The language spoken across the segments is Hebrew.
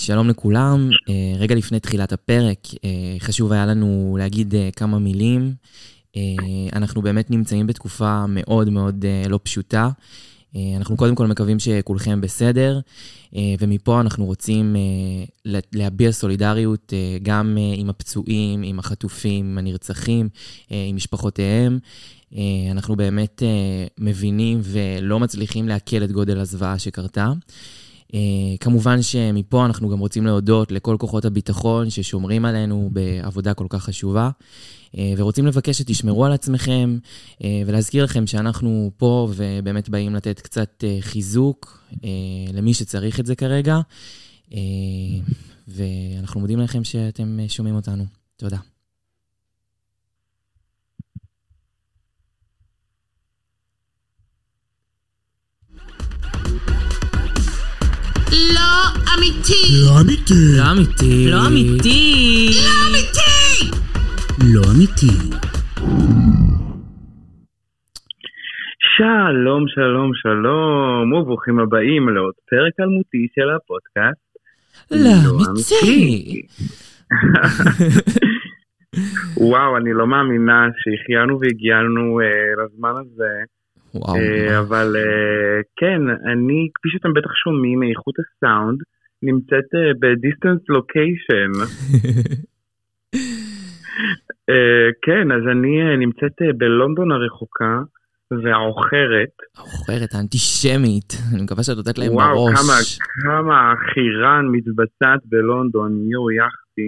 שלום לכולם, אה, רגע לפני תחילת הפרק, אה, חשוב היה לנו להגיד אה, כמה מילים. אנחנו באמת נמצאים בתקופה מאוד מאוד לא פשוטה. אנחנו קודם כל מקווים שכולכם בסדר, ומפה אנחנו רוצים להביע סולידריות גם עם הפצועים, עם החטופים, עם הנרצחים, עם משפחותיהם. אנחנו באמת מבינים ולא מצליחים לעכל את גודל הזוועה שקרתה. Uh, כמובן שמפה אנחנו גם רוצים להודות לכל כוחות הביטחון ששומרים עלינו בעבודה כל כך חשובה, uh, ורוצים לבקש שתשמרו על עצמכם, uh, ולהזכיר לכם שאנחנו פה ובאמת באים לתת קצת חיזוק למי שצריך את זה כרגע, ואנחנו מודים לכם שאתם שומעים אותנו. תודה. לא אמיתי. לא אמיתי. לא אמיתי. לא אמיתי. לא אמיתי. לא אמיתי. שלום, שלום, שלום, וברוכים הבאים לעוד פרק אלמותי של הפודקאסט. לא אמיתי. וואו, אני לא מאמינה שהחיינו והגיענו uh, לזמן הזה. וואו. אה, אבל אה, כן, אני, כפי שאתם בטח שומעים מאיכות הסאונד, נמצאת אה, בדיסטנס לוקיישן. כן, אז אני נמצאת בלונדון הרחוקה. והעוכרת. העוכרת, האנטישמית, אני מקווה שאת נותנת להם וואו, בראש. וואו, כמה, כמה חירן מתבצעת בלונדון, יואו, יחתי.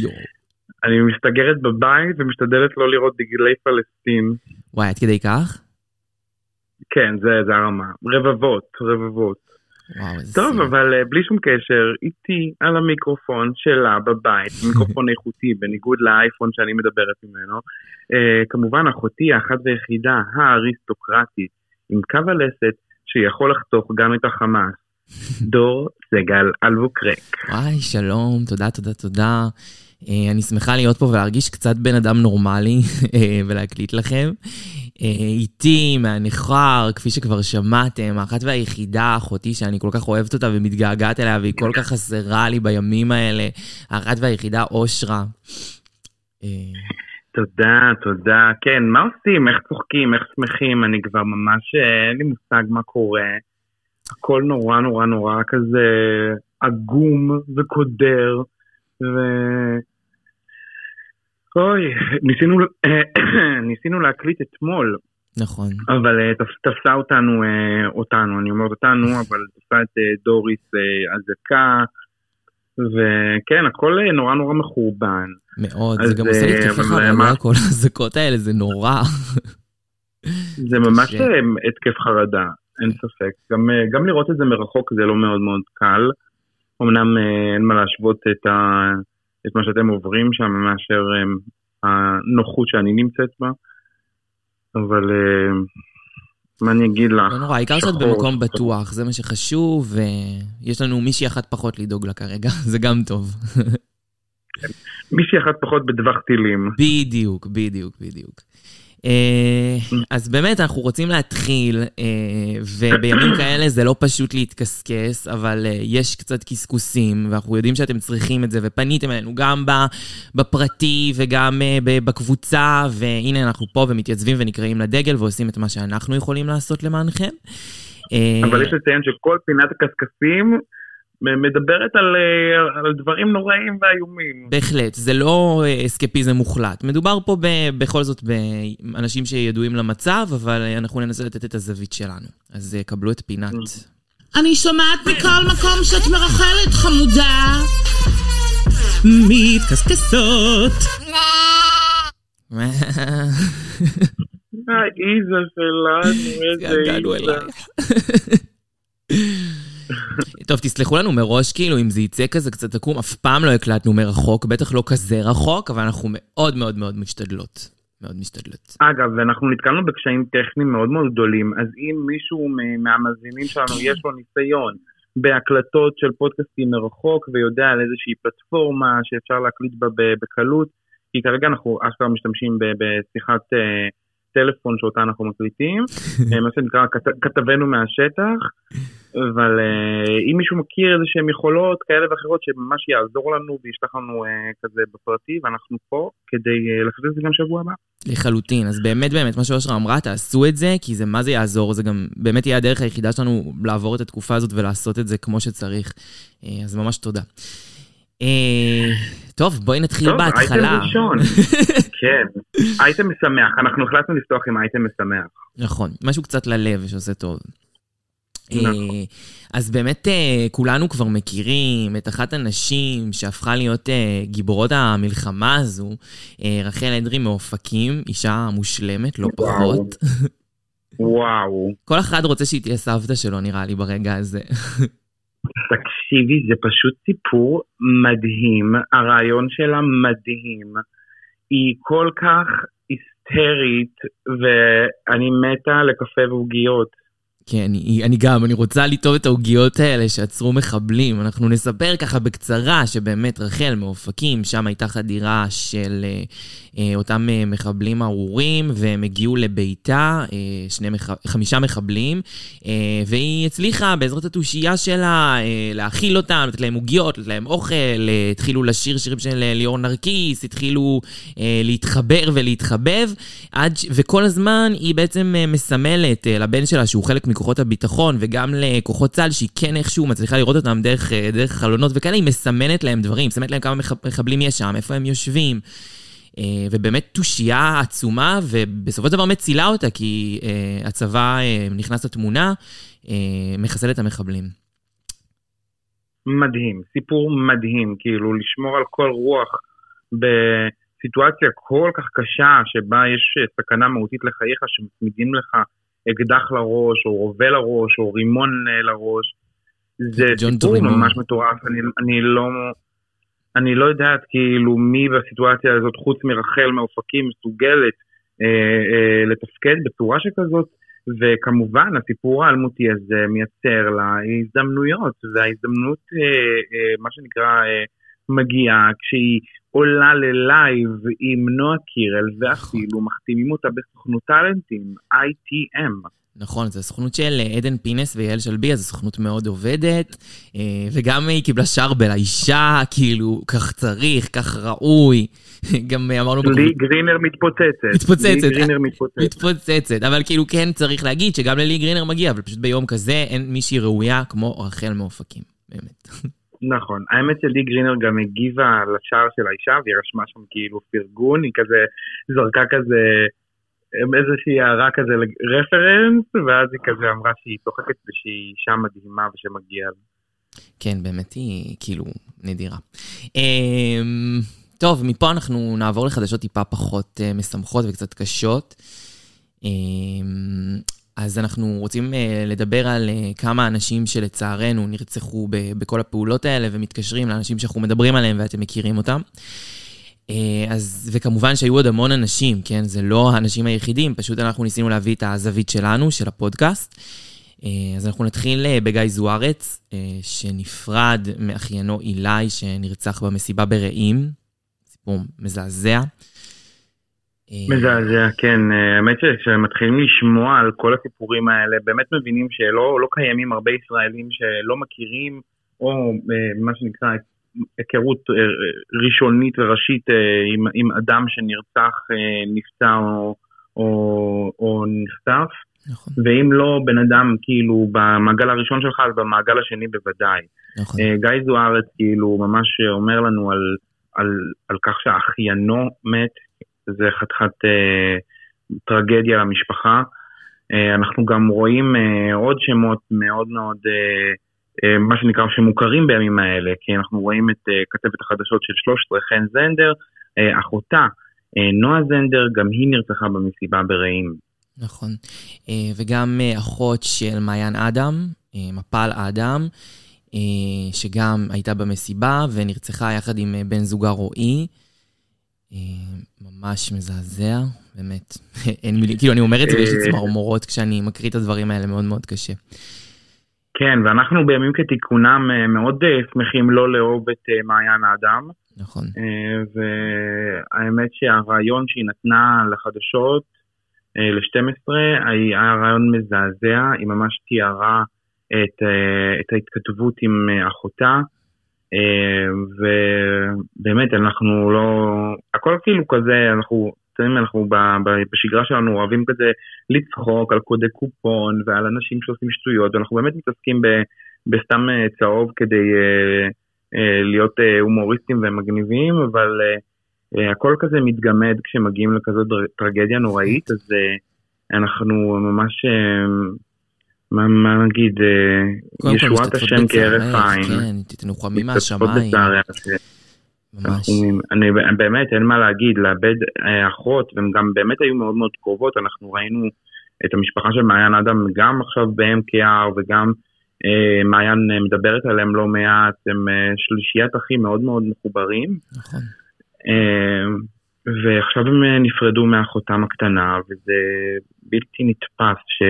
אני מסתגרת בבית ומשתדלת לא לראות דגלי פלסטין. וואי, עד כדי כך? כן, זה, זה הרמה. רבבות, רבבות. וואו, איזה טוב, אבל uh, בלי שום קשר, איתי על המיקרופון שלה בבית, מיקרופון איכותי, בניגוד לאייפון שאני מדברת ממנו. Uh, כמובן, אחותי האחת והיחידה, האריסטוקרטית, עם קו הלסת, שיכול לחתוך גם את החמאס. דור סגל אלבוקרק. וואי, שלום, תודה, תודה, תודה. Uh, אני שמחה להיות פה ולהרגיש קצת בן אדם נורמלי ולהקליט לכם. איתי, מהנכר, כפי שכבר שמעתם, האחת והיחידה, אחותי, שאני כל כך אוהבת אותה ומתגעגעת אליה, והיא כל כך חסרה לי בימים האלה, האחת והיחידה, אושרה. תודה, תודה. כן, מה עושים? איך צוחקים? איך שמחים? אני כבר ממש, אין לי מושג מה קורה. הכל נורא נורא נורא כזה עגום וקודר, ו... אוי, ניסינו, ניסינו להקליט אתמול. נכון. אבל uh, תפסה אותנו, uh, אותנו, אני אומר אותנו, אבל תפסה את uh, דוריס אזעקה, וכן, הכל נורא נורא מחורבן. מאוד, זה גם עושה לי התקפי חרדה, כל האזעקות האלה, זה נורא. זה ממש התקף חרדה, אין ספק. גם, גם לראות את זה מרחוק זה לא מאוד מאוד קל. אמנם אין מה להשוות את ה... את מה שאתם עוברים שם מאשר um, הנוחות שאני נמצאת בה. אבל uh, מה אני אגיד לך? לא נורא, העיקר שאת במקום בטוח, זה מה שחשוב, ויש לנו מישהי אחת פחות לדאוג לה כרגע, זה גם טוב. מישהי אחת פחות בטווח טילים. בדיוק, בדיוק, בדיוק. אה, אז באמת, אנחנו רוצים להתחיל, אה, ובימים כאלה זה לא פשוט להתקסקס, אבל אה, יש קצת קשקוסים, ואנחנו יודעים שאתם צריכים את זה, ופניתם אלינו גם בפרטי וגם בקבוצה, והנה אנחנו פה ומתייצבים ונקראים לדגל ועושים את מה שאנחנו יכולים לעשות למענכם. אבל יש לציין שכל פינת הקשקסים... מדברת על, אה, על דברים נוראים ואיומים. בהחלט, זה לא אה, אסקפיזם מוחלט. מדובר פה ב, בכל זאת באנשים שידועים למצב, אבל אנחנו ננסה לתת את הזווית שלנו. אז אה, קבלו את פינת. אני שומעת מכל מקום שאת מרחלת, חמודה. מתקסקסות. האיזה שלנו, איזה איזה. טוב, תסלחו לנו מראש, כאילו, אם זה יצא כזה קצת עקום, אף פעם לא הקלטנו מרחוק, בטח לא כזה רחוק, אבל אנחנו מאוד מאוד מאוד משתדלות. מאוד משתדלות. אגב, אנחנו נתקלנו בקשיים טכניים מאוד מאוד גדולים, אז אם מישהו מהמאזינים שלנו יש לו ניסיון בהקלטות של פודקאסטים מרחוק, ויודע על איזושהי פלטפורמה שאפשר להקליט בה בקלות, כי כרגע אנחנו אשכרה משתמשים בשיחת... טלפון שאותה אנחנו מקליטים, אה, מה שנקרא כת- כתבנו מהשטח, אבל אה, אם מישהו מכיר איזה שהם יכולות כאלה ואחרות שממש יעזור לנו וישלח לנו אה, כזה בפרטי, ואנחנו פה כדי לעשות את זה גם שבוע הבא. לחלוטין. אז באמת באמת, מה שאושרה אמרה, תעשו את זה, כי זה מה זה יעזור, זה גם באמת יהיה הדרך היחידה שלנו לעבור את התקופה הזאת ולעשות את זה כמו שצריך. אז ממש תודה. אה, טוב, בואי נתחיל טוב, בהתחלה. אייטם ראשון. כן, אייטם משמח, אנחנו החלטנו לפתוח עם אייטם משמח. נכון, משהו קצת ללב שעושה טוב. נכון. אה, אז באמת אה, כולנו כבר מכירים את אחת הנשים שהפכה להיות גיבורות המלחמה הזו, רחל אדרי מאופקים, אישה מושלמת, לא וואו. פחות. וואו, כל אחד רוצה שהיא תהיה סבתא שלו, נראה לי, ברגע הזה. תקשיבי, זה פשוט סיפור מדהים, הרעיון שלה מדהים. היא כל כך היסטרית, ואני מתה לקפה ועוגיות. כן, אני, אני גם, אני רוצה לטעוב את העוגיות האלה שעצרו מחבלים. אנחנו נספר ככה בקצרה שבאמת רחל מאופקים, שם הייתה חדירה של אה, אה, אותם אה, מחבלים ארורים, והם הגיעו לביתה, אה, שני מח... חמישה מחבלים, אה, והיא הצליחה בעזרת התושייה שלה אה, להאכיל אותם, לתת להם עוגיות, לתת להם אוכל, אה, התחילו לשיר שירים של אה, ליאור נרקיס, התחילו אה, להתחבר ולהתחבב, עד. וכל הזמן היא בעצם אה, מסמלת אה, לבן שלה, שהוא חלק מכוחות הביטחון, וגם לכוחות צה"ל, שהיא כן איכשהו מצליחה לראות אותם דרך, אה, דרך חלונות וכאלה, היא מסמנת להם דברים, מסמנת להם כמה מח- מחבלים יש שם, איפה הם יושבים. אה, ובאמת תושייה עצומה, ובסופו של דבר מצילה אותה, כי אה, הצבא נכנס לתמונה, מחסל את המחבלים. מדהים, סיפור מדהים, כאילו לשמור על כל רוח בסיטואציה כל כך קשה שבה יש סכנה מהותית לחייך שמצמידים לך אקדח לראש או רובה לראש או רימון אה, לראש. זה סיפור. ממש מטורף, אני, אני לא... אני לא יודעת כאילו מי בסיטואציה הזאת חוץ מרחל מאופקים מסוגלת אה, אה, לתפקד בצורה שכזאת וכמובן הסיפור האלמותי הזה מייצר לה הזדמנויות וההזדמנות אה, אה, מה שנקרא אה, מגיעה כשהיא עולה ללייב עם נועה קירל ואפילו מחתימים אותה בסוכנות טאלנטים ITM. נכון, זו הסוכנות של אה, עדן פינס ויעל שלבי, זו סוכנות מאוד עובדת, אה, וגם היא קיבלה שרבל, האישה, כאילו, כך צריך, כך ראוי. גם אמרנו... לי גרינר מתפוצצת. מתפוצצת. לי גרינר מתפוצצת. מתפוצצת, אבל כאילו כן צריך להגיד שגם ללי גרינר מגיע, אבל פשוט ביום כזה אין מישהי ראויה כמו רחל מאופקים, באמת. נכון, האמת שלי גרינר גם הגיבה לשער של האישה והיא רשמה שם כאילו פרגון, היא כזה זרקה כזה איזושהי הערה כזה רפרנס, ואז היא כזה אמרה שהיא צוחקת ושהיא אישה מדהימה ושמגיע. כן, באמת היא כאילו נדירה. אמ, טוב, מפה אנחנו נעבור לחדשות טיפה פחות אה, משמחות וקצת קשות. אז אנחנו רוצים אה, לדבר על אה, כמה אנשים שלצערנו נרצחו בכל הפעולות האלה ומתקשרים לאנשים שאנחנו מדברים עליהם ואתם מכירים אותם. אה, אז, וכמובן שהיו עוד המון אנשים, כן? זה לא האנשים היחידים, פשוט אנחנו ניסינו להביא את הזווית שלנו, של הפודקאסט. אז אנחנו נתחיל בגיא זוארץ, שנפרד מאחיינו אילי, שנרצח במסיבה ברעים. סיפור מזעזע. אה, מזעזע, כן, אה, האמת שכשמתחילים לשמוע על כל הסיפורים האלה, באמת מבינים שלא לא קיימים הרבה ישראלים שלא מכירים, או אה, מה שנקרא היכרות ראשונית וראשית עם, עם אדם שנרצח, נפצע או, או, או נחטף. נכון, ואם לא בן אדם כאילו במעגל הראשון שלך, אז במעגל השני בוודאי. נכון. גיא זוארץ כאילו ממש אומר לנו על, על, על כך שאחיינו מת, זה חתיכת אה, טרגדיה למשפחה. אה, אנחנו גם רואים אה, עוד שמות מאוד מאוד, אה, אה, מה שנקרא, שמוכרים בימים האלה, כי אנחנו רואים את אה, כתבת החדשות של 13, חן זנדר, אה, אחותה, אה, נועה זנדר, גם היא נרצחה במסיבה ברעים. נכון. אה, וגם אה, אחות של מעיין אדם, אה, מפל אדם, שגם הייתה במסיבה ונרצחה יחד עם בן זוגה רועי. ממש מזעזע, באמת. אין מילים, כאילו אני אומר את זה ויש לי אה, צמרמורות כשאני מקריא את הדברים האלה, מאוד מאוד קשה. כן, ואנחנו בימים כתיקונם אה, מאוד אה, שמחים לא לאהוב את מעיין האדם, נכון. והאמת שהרעיון שהיא נתנה לחדשות ל-12, היה רעיון מזעזע, היא ממש תיארה את, את ההתכתבות עם אחותה, ובאמת אנחנו לא, הכל כאילו כזה, אנחנו, אתם אנחנו בשגרה שלנו אוהבים כזה לצחוק על קודי קופון ועל אנשים שעושים שטויות, ואנחנו באמת מתעסקים בסתם צהוב כדי להיות הומוריסטים ומגניבים, אבל הכל כזה מתגמד כשמגיעים לכזאת טרגדיה נוראית, אז אנחנו ממש, מה, מה נגיד, ישועת השם כהרף עין. כן, תנוחמי מהשמיים. ממש. אני, באמת, אין מה להגיד, לאבד אחות, והן גם באמת היו מאוד מאוד קרובות, אנחנו ראינו את המשפחה של מעיין אדם גם עכשיו ב-MKR וגם אה, מעיין מדברת עליהם לא מעט, הם אה, שלישיית אחים מאוד מאוד מחוברים. נכון. אה, ועכשיו הם אה, נפרדו מאחותם הקטנה, וזה בלתי נתפס ש...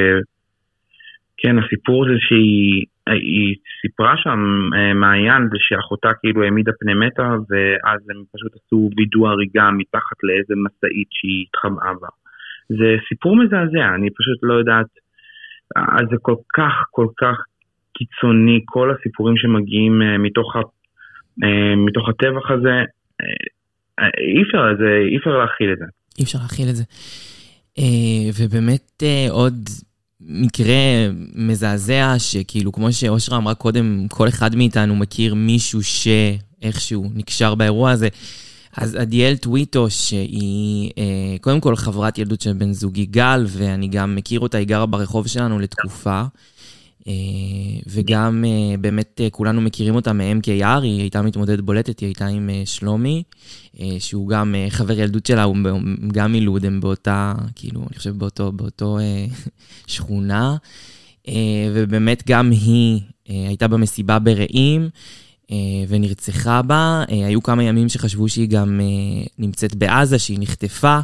כן, הסיפור זה שהיא סיפרה שם, אה, מעיין, זה שאחותה כאילו העמידה פני מתה, ואז הם פשוט עשו וידוא הריגה מתחת לאיזה משאית שהיא התחמאה בה. זה סיפור מזעזע, אני פשוט לא יודעת, זה כל כך, כל כך קיצוני, כל הסיפורים שמגיעים מתוך, ה, מתוך הטבח הזה, אי אפשר, אי אפשר להכיל את זה. אי אפשר להכיל את זה. אה, ובאמת אה, עוד מקרה מזעזע, שכאילו, כמו שאושרה אמרה קודם, כל אחד מאיתנו מכיר מישהו שאיכשהו נקשר באירוע הזה. אז עדיאל טוויטו, שהיא אה, קודם כל חברת ילדות של בן זוגי גל, ואני גם מכיר אותה, היא גרה ברחוב שלנו לתקופה. אה, וגם אה, באמת אה, כולנו מכירים אותה מ-MKR, היא הייתה מתמודדת בולטת, היא הייתה עם שלומי, שהוא גם חבר ילדות שלה, הוא גם מלוד, הם באותה, כאילו, אני חושב באותו, באותו שכונה. ובאמת גם היא הייתה במסיבה ברעים. ונרצחה בה. היו כמה ימים שחשבו שהיא גם נמצאת בעזה, שהיא נחטפה.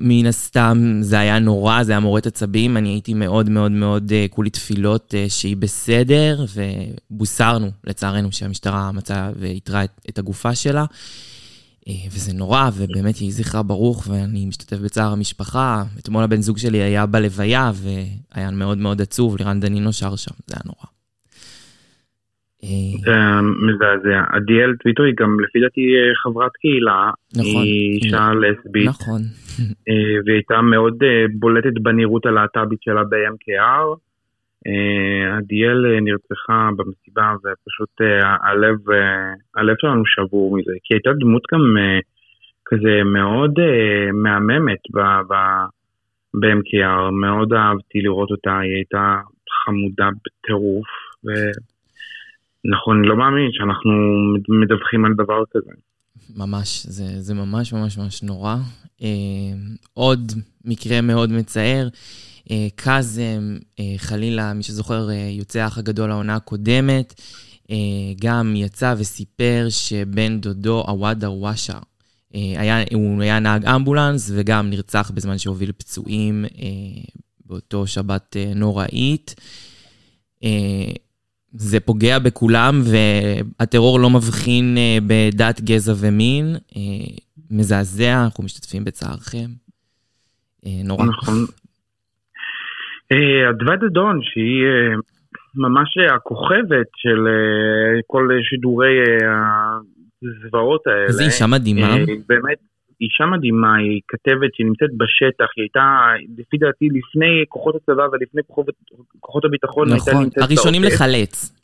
מן הסתם זה היה נורא, זה היה מורט עצבים, אני הייתי מאוד מאוד מאוד uh, כולי תפילות uh, שהיא בסדר, ובוסרנו, לצערנו, שהמשטרה מצאה ואיתרה את, את הגופה שלה. Uh, וזה נורא, ובאמת יהי זכרה ברוך, ואני משתתף בצער המשפחה. אתמול הבן זוג שלי היה בלוויה, והיה מאוד מאוד עצוב, לירן דנינו שר שם, זה היה נורא. זה מזעזע. עדיאל טוויטו היא גם לפי דעתי חברת קהילה. נכון. היא אישה לסבית. נכון. אה, והיא הייתה מאוד אה, בולטת בנראות הלהט"בית שלה ב-MKR. אה, עדיאל נרצחה במסיבה ופשוט הלב, הלב שלנו שבור מזה, כי הייתה דמות גם כזה מאוד מהממת ב-MKR, מאוד אהבתי לראות אותה, היא הייתה חמודה בטירוף, ונכון, לא מאמין שאנחנו מדווחים על דבר כזה. ממש, זה, זה ממש ממש ממש נורא. אה, עוד מקרה מאוד מצער, אה, קאזם, אה, חלילה, מי שזוכר, אה, יוצא האח הגדול העונה הקודמת, אה, גם יצא וסיפר שבן דודו, עוואד דרוושה, אה, הוא היה נהג אמבולנס וגם נרצח בזמן שהוביל פצועים אה, באותו שבת אה, נוראית. אה, זה פוגע בכולם, והטרור לא מבחין אה, בדת, גזע ומין. אה, מזעזע, אנחנו משתתפים בצערכם. אה, נורא. נכון. אדווה דדון, שהיא ממש הכוכבת של כל שידורי הזוועות האלה. איזה אישה מדהימה. באמת, אישה מדהימה, היא כתבת שנמצאת בשטח, היא הייתה, לפי דעתי, לפני כוחות הצבא ולפני כוחות, כוחות הביטחון, נכון, הייתה נמצאת בעוטף. הראשונים לחלץ.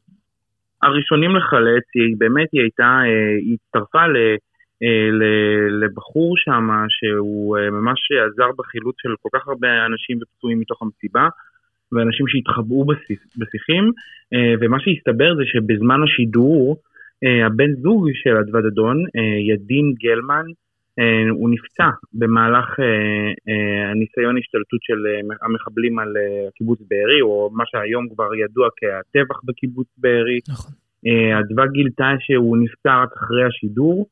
הראשונים לחלץ, היא באמת, היא הייתה, אה, היא הצטרפה ל... אה, לבחור שם שהוא אה, ממש עזר בחילוץ של כל כך הרבה אנשים ופצועים מתוך המסיבה ואנשים שהתחבאו בשיחים ומה שהסתבר זה שבזמן השידור הבן זוג של אדוה דדון, ידין גלמן, הוא נפצע במהלך אה, אה, הניסיון השתלטות של המחבלים על קיבוץ בארי, או מה שהיום כבר ידוע כהטבח בקיבוץ בארי. נכון. אדווה גילתה שהוא נפצע רק אחרי השידור,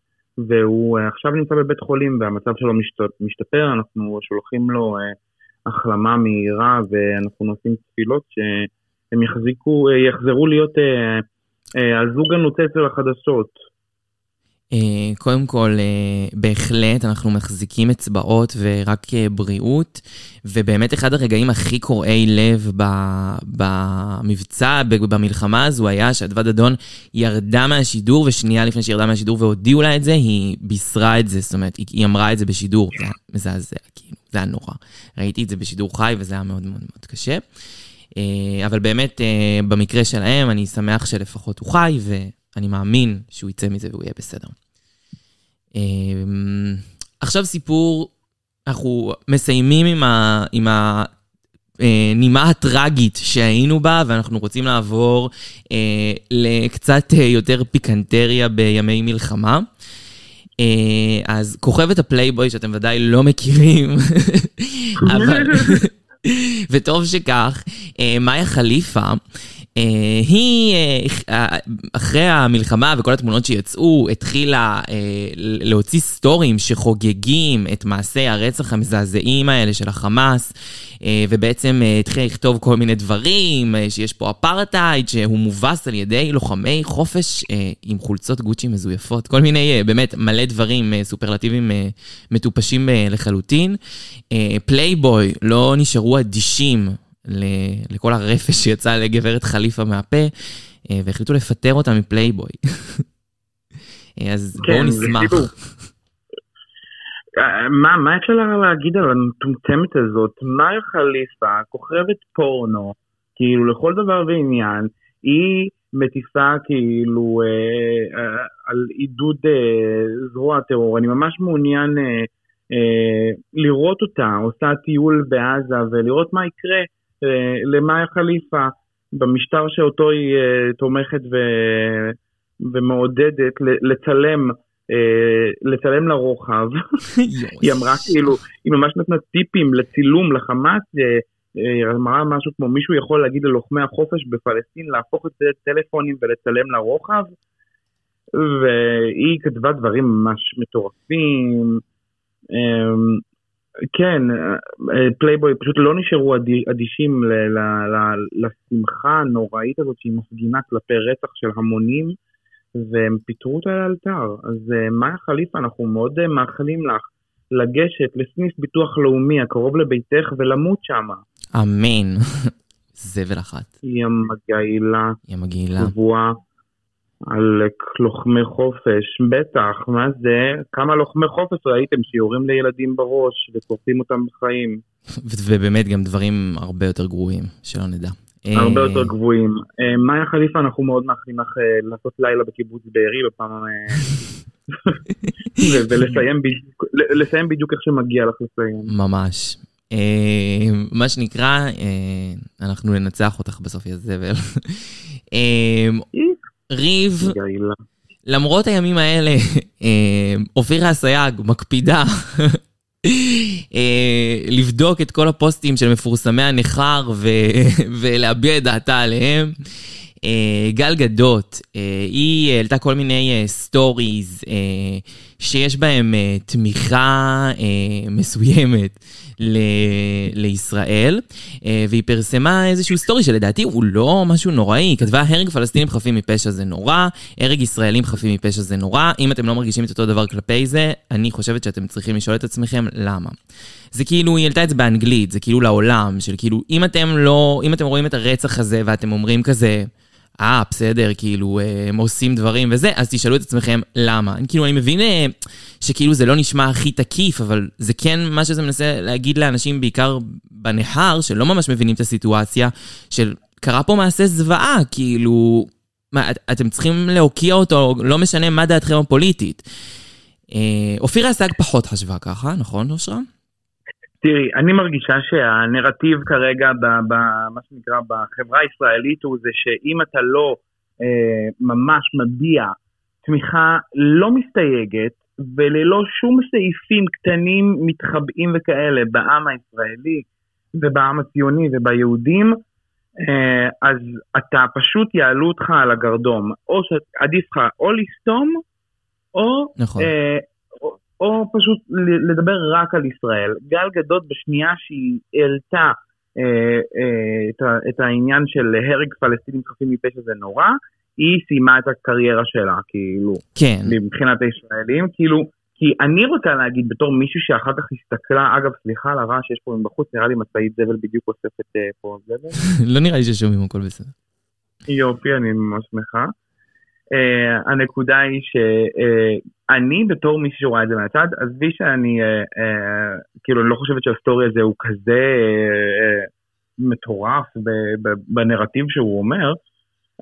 והוא עכשיו נמצא בבית חולים והמצב שלו משתפר, אנחנו שולחים לו החלמה מהירה ואנחנו נושאים תפילות שהם יחזיקו, יחזרו להיות הזוג הנוצץ של החדשות. אה, קודם כל, אה, בהחלט, אנחנו מחזיקים אצבעות ורק אה, בריאות, ובאמת אחד הרגעים הכי קורעי לב במבצע, במלחמה הזו, היה שאדוה דדון ירדה מהשידור, ושנייה לפני שהיא ירדה מהשידור והודיעו לה את זה, היא בישרה את זה, זאת אומרת, היא אמרה את זה בשידור, זה היה מזעזע, כאילו, זה היה נורא. ראיתי את זה בשידור חי, וזה היה מאוד מאוד מאוד קשה. אבל באמת, במקרה שלהם, אני שמח שלפחות הוא חי, ואני מאמין שהוא יצא מזה והוא יהיה בסדר. אמ, עכשיו סיפור, אנחנו מסיימים עם, ה, עם הנימה הטראגית שהיינו בה, ואנחנו רוצים לעבור אה, לקצת אה, יותר פיקנטריה בימי מלחמה. אה, אז כוכבת הפלייבוי שאתם ודאי לא מכירים, אבל... וטוב שכך, אה, מאיה חליפה אה, היא, אה, אה, אחרי המלחמה וכל התמונות שיצאו, התחילה להוציא סטורים שחוגגים את מעשי הרצח המזעזעים האלה של החמאס, ובעצם התחילה לכתוב כל מיני דברים, שיש פה אפרטהייד, שהוא מובס על ידי לוחמי חופש עם חולצות גוצ'י מזויפות, כל מיני, באמת, מלא דברים סופרלטיביים מטופשים לחלוטין. פלייבוי, לא נשארו אדישים לכל הרפש שיצא לגברת חליפה מהפה, אה, והחליטו לפטר אותה מפלייבוי. אז כן, בואו נשמח. אה, מה, מה אפשר להגיד על המטומטמת הזאת? מאיה חליפה, כוכבת פורנו, כאילו לכל דבר ועניין, היא מטיפה כאילו אה, אה, על עידוד אה, זרוע טרור. אני ממש מעוניין אה, אה, לראות אותה, עושה טיול בעזה ולראות מה יקרה. אה, למאיה חליפה, במשטר שאותו היא אה, תומכת ו... ומעודדת לצלם, אה, לצלם לרוחב. היא אמרה כאילו, היא ממש נתנה טיפים לצילום לחמאס, היא אמרה משהו כמו מישהו יכול להגיד ללוחמי החופש בפלסטין להפוך את טלפונים ולצלם לרוחב, והיא כתבה דברים ממש מטורפים. כן, אה, פלייבוי פשוט לא נשארו אדישים לשמחה הנוראית הזאת שהיא מפגינה כלפי רצח של המונים, והם פיטרו אותה לאלתר. אז אה, מאיה חליפה, אנחנו מאוד אה, מאחלים לך לגשת לסניף ביטוח לאומי הקרוב לביתך ולמות שמה. אמן. זבל אחת. היא המגעילה. היא המגעילה. קבועה. על לוחמי חופש, בטח, מה זה? כמה לוחמי חופש ראיתם שיורים לילדים בראש ושורפים אותם בחיים. ובאמת גם דברים הרבה יותר גרועים, שלא נדע. הרבה אה, יותר גבוהים. אה, מאיה חליפה, אנחנו מאוד מאחלים לך אה, לעשות לילה בקיבוץ בארי בפעם... ולסיים בדיוק איך שמגיע לך לסיים. ממש. מה שנקרא, אנחנו ננצח אותך בסוף, יא זבל. ריב, למרות הימים האלה, אה, אופירה אסייג מקפידה אה, לבדוק את כל הפוסטים של מפורסמי הנכר ולהביע את דעתה עליהם. אה, גל גדות, היא העלתה כל מיני stories שיש בהם תמיכה מסוימת ל- לישראל, אה, והיא פרסמה איזשהו סטורי שלדעתי הוא לא משהו נוראי, היא כתבה הרג פלסטינים חפים מפשע זה נורא, הרג ישראלים חפים מפשע זה נורא, אם אתם לא מרגישים את אותו דבר כלפי זה, אני חושבת שאתם צריכים לשאול את עצמכם למה. זה כאילו, היא העלתה את זה באנגלית, זה כאילו לעולם, של כאילו, אם אתם לא, אם אתם רואים את הרצח הזה ואתם אומרים כזה, אה, בסדר, כאילו, אה, הם עושים דברים וזה, אז תשאלו את עצמכם למה. כאילו, אני מבין אה, שכאילו זה לא נשמע הכי תקיף, אבל זה כן מה שזה מנסה להגיד לאנשים, בעיקר בנהר, שלא ממש מבינים את הסיטואציה, של קרה פה מעשה זוועה, כאילו, מה, אתם צריכים להוקיע אותו, לא משנה מה דעתכם הפוליטית. אה, אופירה אסג פחות חשבה ככה, נכון, אושרה? תראי, אני מרגישה שהנרטיב כרגע, במה שנקרא, בחברה הישראלית הוא זה שאם אתה לא אה, ממש מביע תמיכה לא מסתייגת וללא שום סעיפים קטנים מתחבאים וכאלה בעם הישראלי ובעם הציוני וביהודים, אה, אז אתה פשוט יעלו אותך על הגרדום. או שעדיף לך או לסתום, או נכון. או פשוט לדבר רק על ישראל. גל גדות בשנייה שהיא העלתה אה, אה, את, את העניין של הרג פלסטינים חפים מפשע זה נורא, היא סיימה את הקריירה שלה, כאילו, כן, מבחינת הישראלים, כאילו, כי אני רוצה להגיד בתור מישהו שאחר כך הסתכלה, אגב, סליחה על הרעש שיש פה מבחוץ, נראה לי משאית זבל בדיוק אוספת אה, פה זבל. לא נראה לי ששומעים הכל בסדר. יופי, אני ממש שמחה. Uh, הנקודה היא שאני uh, בתור מישהו שרואה את זה מהצד, עזבי שאני, uh, uh, כאילו, אני לא חושבת שהסטורי הזה הוא כזה uh, uh, מטורף בנרטיב שהוא אומר,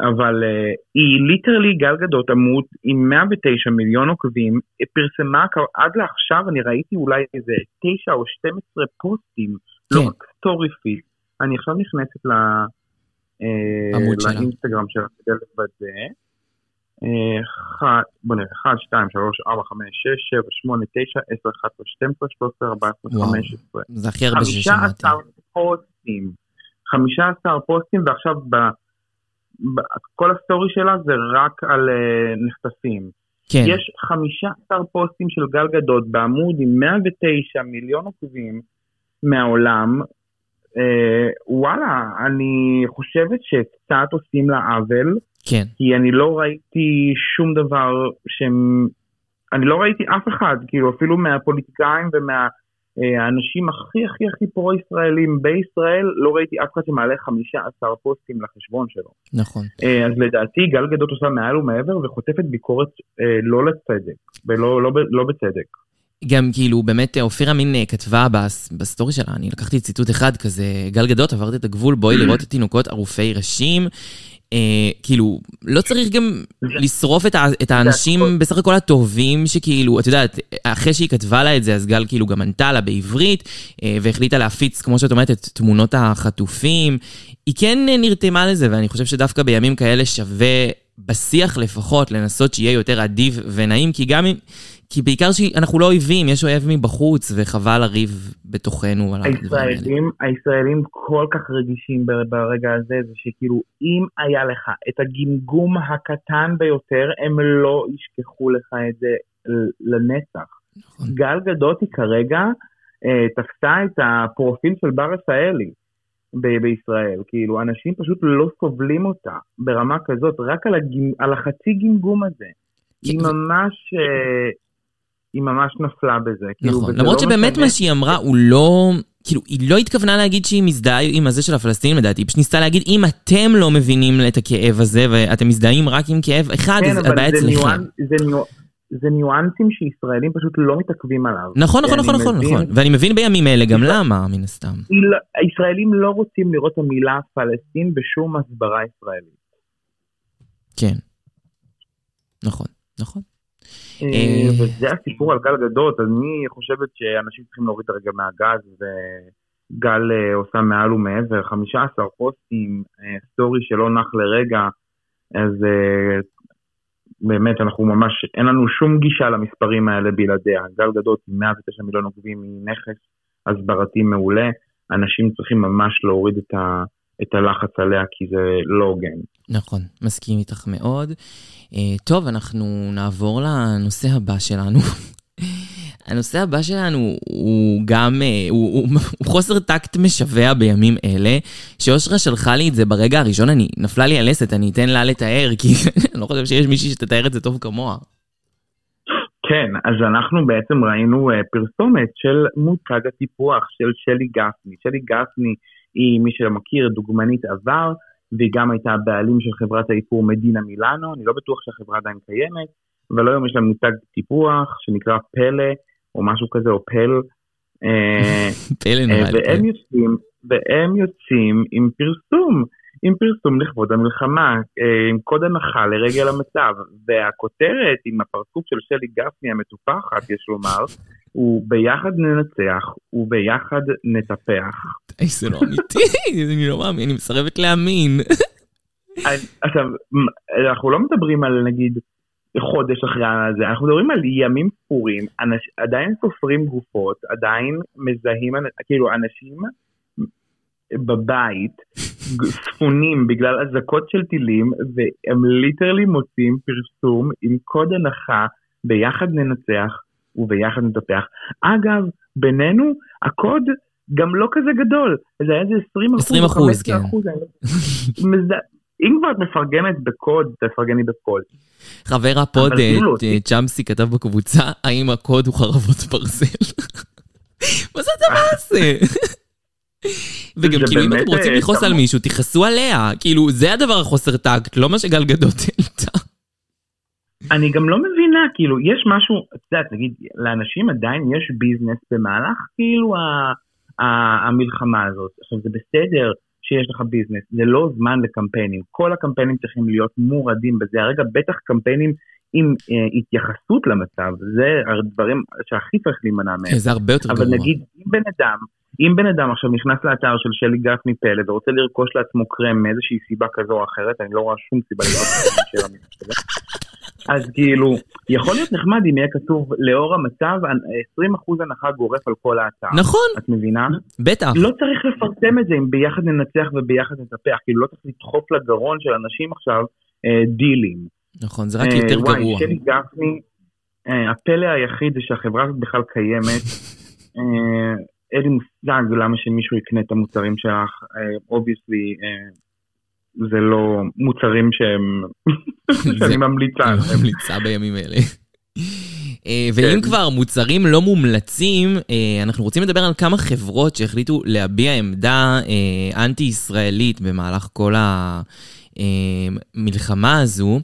אבל uh, היא literally גל גדות עמוד עם 109 מיליון עוקבים, פרסמה עד לעכשיו, אני ראיתי אולי איזה 9 או 12 פוסטים, לא כן. רק story feed. אני עכשיו נכנסת ל... אה, עמוד שלה. לאינסטגרם שלה כדי לוודא. אה, בוא נראה, 1, 2, 3, 4, 5, 6, 7, 8, 9, 10, 11, 12, 13, 14, וואו. 15. זה הכי הרבה ששמעתי. 15 פוסטים. 15 פוסטים ועכשיו ב, ב, כל הסטורי שלה זה רק על אה, נחטפים. כן, יש 15 פוסטים של גל גדות בעמוד עם 109 מיליון עוקבים מהעולם. אה, וואלה, אני חושבת שקצת עושים לה עוול, כן. כי אני לא ראיתי שום דבר שהם... אני לא ראיתי אף אחד, כאילו אפילו מהפוליטיקאים ומהאנשים הכי הכי הכי פרו-ישראלים בישראל, לא ראיתי אף אחד שמעלה 15 פוסטים לחשבון שלו. נכון. אה, אז לדעתי גל גדות עושה מעל ומעבר וחוטפת ביקורת אה, לא לצדק, ולא לא, ב- לא בצדק. גם כאילו, באמת, אופירה מין אה, כתבה בס- בסטורי שלה, אני לקחתי ציטוט אחד כזה, גל גדות, עברת את הגבול, בואי לראות את תינוקות ערופי ראשים. אה, כאילו, לא צריך גם לשרוף את, ה- את האנשים. בסך הכל הטובים שכאילו, את יודעת, אחרי שהיא כתבה לה את זה, אז גל כאילו גם ענתה לה בעברית, אה, והחליטה להפיץ, כמו שאת אומרת, את תמונות החטופים. היא כן נרתמה לזה, ואני חושב שדווקא בימים כאלה שווה, בשיח לפחות, לנסות שיהיה יותר אדיב ונעים, כי גם אם... כי בעיקר שאנחנו לא אויבים, יש אויב מבחוץ, וחבל לריב בתוכנו על הדברים האלה. הישראלים, הישראלים כל כך רגישים ברגע הזה, זה שכאילו אם היה לך את הגמגום הקטן ביותר, הם לא ישכחו לך את זה לנצח. נכון. גל גדות היא כרגע אה, תפסה את הפרופיל של בר רפאלי ב- בישראל. כאילו, אנשים פשוט לא סובלים אותה ברמה כזאת, רק על, הגמ... על החצי גמגום הזה. היא כן, זה- ממש... אה, היא ממש נפלה בזה. כאילו, נכון, למרות לא שבאמת משנה. מה שהיא אמרה הוא לא... כאילו, היא לא התכוונה להגיד שהיא מזדהה עם הזה של הפלסטינים לדעתי, היא פשוט ניסתה להגיד, אם אתם לא מבינים את הכאב הזה, ואתם מזדהים רק עם כאב אחד, כן, אז הבעיה זה אצלכם. ניואנס- זה ניואנס- זה ניואנסים שישראלים פשוט לא מתעכבים עליו. נכון, נכון, נכון, נכון, מבין- נכון. ואני מבין בימים אלה גם למה, מן הסתם. לא- הישראלים לא רוצים לראות את המילה פלסטין בשום הסברה ישראלית. כן. נכון, נכון. אה, אה. וזה הסיפור על גל גדות, אני חושבת שאנשים צריכים להוריד את הרגע מהגז, וגל אה, עושה מעל ומעבר, 15 פוסטים, אה, סטורי שלא נח לרגע, אז אה, באמת אנחנו ממש, אין לנו שום גישה למספרים האלה בלעדיה. גל גדות עם 109 מיליון עוקבים היא נכס הסברתי מעולה, אנשים צריכים ממש להוריד את, ה, את הלחץ עליה כי זה לא הוגן. נכון, מסכים איתך מאוד. אה, טוב, אנחנו נעבור לנושא הבא שלנו. הנושא הבא שלנו הוא גם, אה, הוא, הוא, הוא חוסר טקט משווע בימים אלה, שאושרה שלחה לי את זה ברגע הראשון, אני, נפלה לי הלסת, אני אתן לה לתאר, כי אני לא חושב שיש מישהי שתתאר את זה טוב כמוה. כן, אז אנחנו בעצם ראינו uh, פרסומת של מותג הטיפוח של שלי גפני. שלי גפני היא, מי שמכיר, דוגמנית עבר, והיא גם הייתה הבעלים של חברת האיפור מדינה מילאנו, אני לא בטוח שהחברה עדיין קיימת, אבל היום יש לה מותג טיפוח שנקרא פלא, או משהו כזה, או פל. אה, פלא אה, נראה לי. והם יוצאים, והם יוצאים עם פרסום, עם פרסום לכבוד המלחמה, אה, עם קוד הנחה לרגל המצב, והכותרת עם הפרצוף של שלי גפני המטופחת, יש לומר, הוא ביחד ננצח וביחד נטפח. איי, זה לא אמיתי, אני לא מאמין, אני מסרבת להאמין. עכשיו, אנחנו לא מדברים על נגיד חודש אחרי זה, אנחנו מדברים על ימים ספורים, עדיין סופרים גופות, עדיין מזהים, כאילו אנשים בבית ספונים בגלל אזעקות של טילים, והם literally מוצאים פרסום עם קוד הנחה ביחד ננצח וביחד נטפח. אגב, בינינו, הקוד גם לא כזה גדול, זה היה איזה 20 אחוז, 20 אחוז, כן. אחוז, לא- אם כבר את מפרגנת בקוד, תפרגני בקוד. חבר ה pod, כאילו אה, צ'אמסי, כתב בקבוצה, האם הקוד הוא חרבות ברזל? מה זה הדבר הזה? וגם כאילו, אם אתם רוצים אה, לכעוס על. מישהו, תכעסו עליה. כאילו, זה הדבר החוסר טקט, לא מה שגל גדות העלתה. אני גם לא מבינה, כאילו, יש משהו, את יודעת, נגיד, לאנשים עדיין יש ביזנס במהלך, כאילו, ה- המלחמה הזאת. עכשיו, זה בסדר שיש לך ביזנס, זה לא זמן לקמפיינים. כל הקמפיינים צריכים להיות מורדים בזה. הרגע, בטח קמפיינים עם אה, התייחסות למצב, זה הדברים שהכי צריך להימנע מהם. זה הרבה יותר אבל גרוע. נגיד, אם בן אדם, אם בן אדם עכשיו נכנס לאתר של שלי גפני פלד ורוצה לרכוש לעצמו קרם מאיזושהי סיבה כזו או אחרת, אני לא רואה שום סיבה לראות קרם של. אז כאילו, יכול להיות נחמד אם יהיה כתוב לאור המצב 20% הנחה גורף על כל האתר. נכון, את מבינה? בטח. לא צריך לפרסם את זה אם ביחד ננצח וביחד נטפח, כאילו לא צריך לדחוף לגרון של אנשים עכשיו אה, דילים. נכון, זה רק אה, יותר וואי, גרוע. שלי גפני, אה, הפלא היחיד זה שהחברה הזאת בכלל קיימת. אה, אין לי מושג למה שמישהו יקנה את המוצרים שלך. obviously, זה לא מוצרים שהם... שאני ממליצה. ממליצה בימים אלה. אה, ואם כן. כבר מוצרים לא מומלצים, אה, אנחנו רוצים לדבר על כמה חברות שהחליטו להביע עמדה אה, אנטי-ישראלית במהלך כל המלחמה הזו.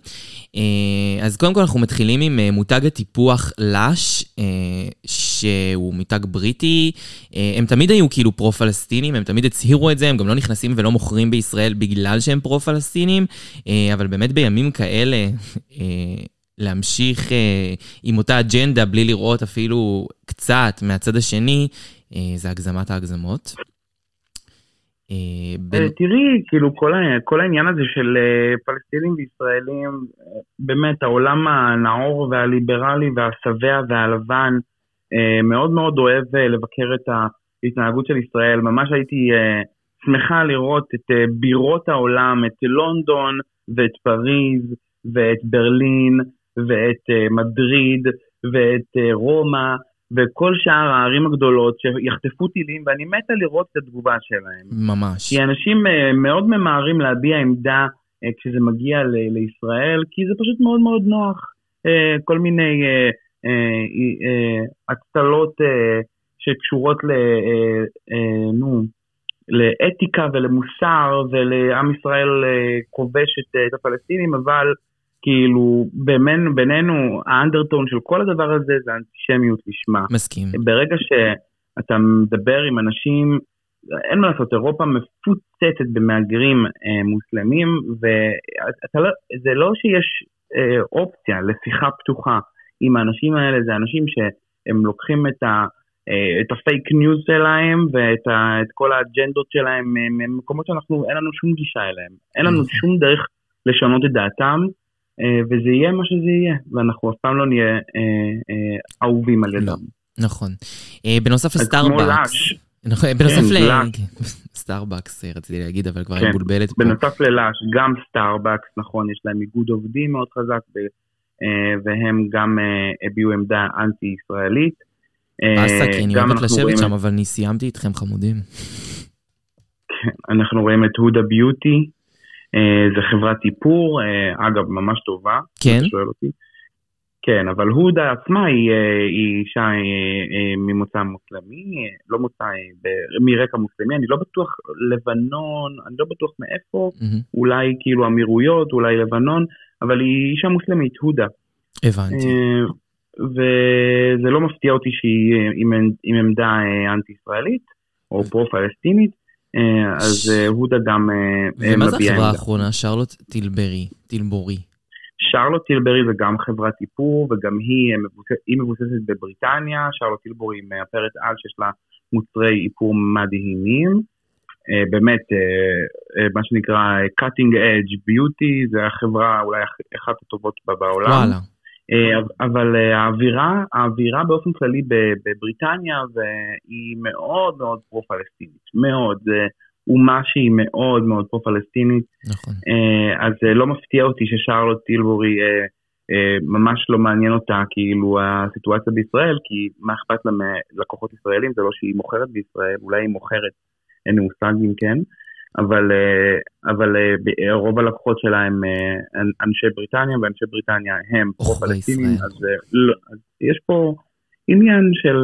אה, אז קודם כל אנחנו מתחילים עם אה, מותג הטיפוח לאש, אה, שהוא מותג בריטי. הם תמיד היו כאילו פרו-פלסטינים, הם תמיד הצהירו את זה, הם גם לא נכנסים ולא מוכרים בישראל בגלל שהם פרו-פלסטינים, אבל באמת בימים כאלה... להמשיך אה, עם אותה אג'נדה בלי לראות אפילו קצת מהצד השני, אה, זה הגזמת ההגזמות. אה, בין... אה, תראי, כאילו כל כל העניין הזה של אה, פלסטינים וישראלים, באמת העולם הנאור והליברלי והשבע והלבן מאוד מאוד אוהב לבקר את ההתנהגות של ישראל. ממש הייתי שמחה לראות את בירות העולם, את לונדון ואת פריז ואת ברלין ואת מדריד ואת רומא וכל שאר הערים הגדולות שיחטפו טילים ואני מתה לראות את התגובה שלהם. ממש. כי אנשים אה, מאוד ממהרים להביע עמדה אה, כשזה מגיע ל- לישראל, כי זה פשוט מאוד מאוד נוח. אה, כל מיני אה, שקשורות ל... נו, לאתיקה ולמוסר, ולעם ישראל כובש את הפלסטינים, אבל כאילו בינינו, בינינו ה undertone של כל הדבר הזה זה אנטישמיות לשמה. מסכים. ברגע שאתה מדבר עם אנשים, אין מה לעשות, אירופה מפוצצת במהגרים אה, מוסלמים, וזה לא שיש אה, אופציה לשיחה פתוחה עם האנשים האלה, זה אנשים שהם לוקחים את, ה, אה, את הפייק ניוז שלהם ואת ה, את כל האג'נדות שלהם ממקומות שאנחנו, אין לנו שום גישה אליהם. אין לנו נכון. שום דרך לשנות את דעתם. אה, וזה יהיה מה שזה יהיה, ואנחנו אף פעם לא נהיה אה, אה, אהובים על ידם. לא. נכון. אה, בנוסף לסטארבקס. נכון, בנוסף כן, ל... סטארבקס רציתי להגיד, אבל כבר כן. אני מבולבלת. בנוסף ללאש, גם סטארבקס, נכון, יש להם איגוד עובדים מאוד חזק, והם גם הביעו עמדה אנטי-ישראלית. כי אני אוהבת לשבת שם, את- אבל אני סיימתי איתכם חמודים. אנחנו רואים את הודה ביוטי, זה חברת איפור, אה, אגב, ממש טובה. כן? אתה שואל אותי. כן, אבל הודה עצמה היא, אה, היא אישה אה, אה, ממוצא מוסלמי, אה, לא מוצא, אה, מרקע מוסלמי, אני לא בטוח לבנון, אני לא בטוח מאיפה, מהמם. אולי כאילו אמירויות, אולי לבנון, אבל היא אישה מוסלמית, הודה. הבנתי. אה, וזה לא מפתיע אותי שהיא אה, עם, עם עמדה אה, אנטי-ישראלית, או פרו-פלסטינית, אה, אז אה, הודה גם אה, אה, ומה זה החברה עמדה. האחרונה? שרלוט טילברי. טילבורי. שרלוט טילברי זה גם חברת איפור, וגם היא, אה, היא מבוססת בבריטניה, שרלוט טילברי היא מאפרת על שיש לה מוצרי איפור מדהימים. אה, באמת, אה, אה, מה שנקרא אה, cutting edge beauty, זה החברה אולי אח- אחת הטובות בה בעולם. וואלה. אה, אבל אה, האווירה, האווירה באופן כללי בבריטניה היא מאוד מאוד פרו-פלסטינית, מאוד. אומה שהיא מאוד מאוד פרו-פלסטינית. נכון. אה, אז לא מפתיע אותי ששרלוט טילבורי ממש לא מעניין אותה כאילו הסיטואציה בישראל, כי מה אכפת לה מלקוחות ישראלים, זה לא שהיא מוכרת בישראל, אולי היא מוכרת, אין לי מושג אם כן, אבל, אה, אבל אה, רוב הלקוחות שלה הם אה, אנשי בריטניה, ואנשי בריטניה הם פרו-פלסטינים, אז, לא, אז יש פה עניין של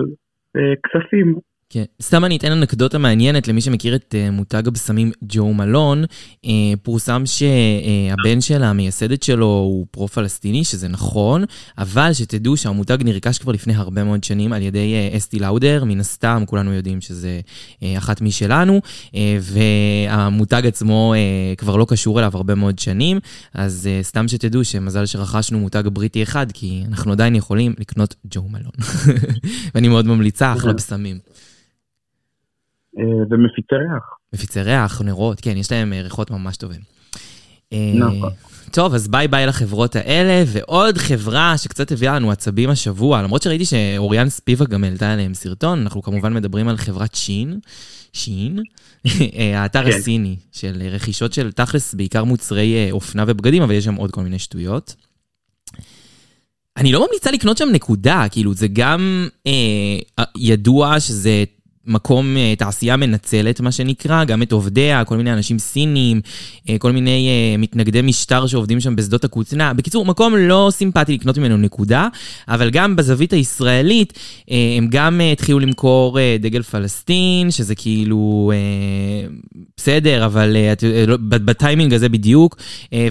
כספים כן. סתם אני אתן אנקדוטה מעניינת למי שמכיר את uh, מותג הבשמים ג'ו מלון. Uh, פורסם שהבן uh, של המייסדת שלו הוא פרו-פלסטיני, שזה נכון, אבל שתדעו שהמותג נרכש כבר לפני הרבה מאוד שנים על ידי uh, אסטי לאודר, מן הסתם, כולנו יודעים שזה uh, אחת משלנו, uh, והמותג עצמו uh, כבר לא קשור אליו הרבה מאוד שנים, אז uh, סתם שתדעו שמזל שרכשנו מותג בריטי אחד, כי אנחנו עדיין יכולים לקנות ג'ו מלון. ואני מאוד ממליצה, אחלה בשמים. אה, ומפיצי ריח. מפיצי ריח, נרות, כן, יש להם אה, ריחות ממש טובים. אה, נכון. טוב, אז ביי ביי לחברות האלה, ועוד חברה שקצת הביאה לנו עצבים השבוע, למרות שראיתי שאוריאן ספיבה גם העלתה עליהם סרטון, אנחנו כמובן מדברים על חברת שין, שין, האתר כן. הסיני של רכישות של תכלס, בעיקר מוצרי אופנה ובגדים, אבל יש שם עוד כל מיני שטויות. אני לא ממליצה לקנות שם נקודה, כאילו זה גם אה, ידוע שזה מקום, אה, תעשייה מנצלת, מה שנקרא, גם את עובדיה, כל מיני אנשים סינים, אה, כל מיני אה, מתנגדי משטר שעובדים שם בשדות הכותנה. בקיצור, מקום לא סימפטי לקנות ממנו נקודה, אבל גם בזווית הישראלית, הם גם התחילו למכור דגל פלסטין, שזה כאילו בסדר, אבל לא, בטיימינג הזה בדיוק,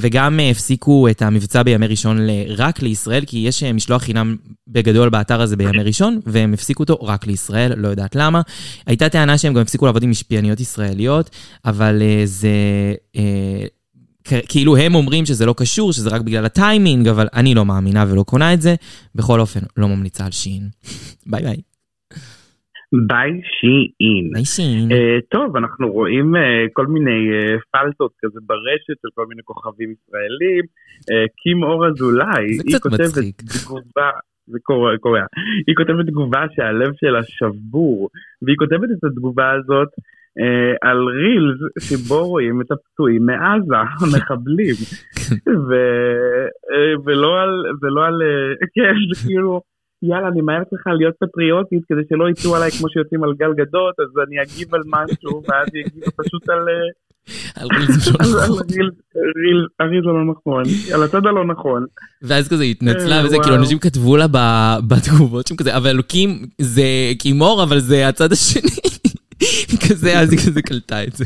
וגם הפסיקו את המבצע בימי ראשון רק לישראל, כי יש משלוח חינם בגדול באתר הזה בימי ראשון, והם הפסיקו אותו רק לישראל, לא יודעת למה. הייתה טענה שהם גם הפסיקו לעבוד עם משפיעניות ישראליות, אבל uh, זה... Uh, כאילו הם אומרים שזה לא קשור, שזה רק בגלל הטיימינג, אבל אני לא מאמינה ולא קונה את זה. בכל אופן, לא ממליצה על שין. ביי ביי. ביי שין. ביי שין. אה, טוב, אנחנו רואים אה, כל מיני אה, פלטות כזה ברשת של כל מיני כוכבים ישראלים. אה, קים אור אזולאי, היא כותבת תגובה, זה קורה, קורה. היא כותבת תגובה שהלב שלה שבור, והיא כותבת את התגובה הזאת אה, על רילס שבו רואים את הפצועים מעזה, המחבלים. ו, אה, ולא על, ולא על, אה, כן, זה כאילו, יאללה, אני מהר צריכה להיות פטריוטית כדי שלא יצאו עליי כמו שיוצאים על גל גדות, אז אני אגיב על משהו, ואז היא הגיבה פשוט על... אה, על רילס לא נכון. על רילס לא נכון, על הצד הלא נכון. ואז כזה התנצלה אה, וזה, כאילו אנשים כתבו לה בתגובות שם כזה, אבל אלוקים זה קימור, אבל זה הצד השני. כזה, אז היא כזה קלטה את זה.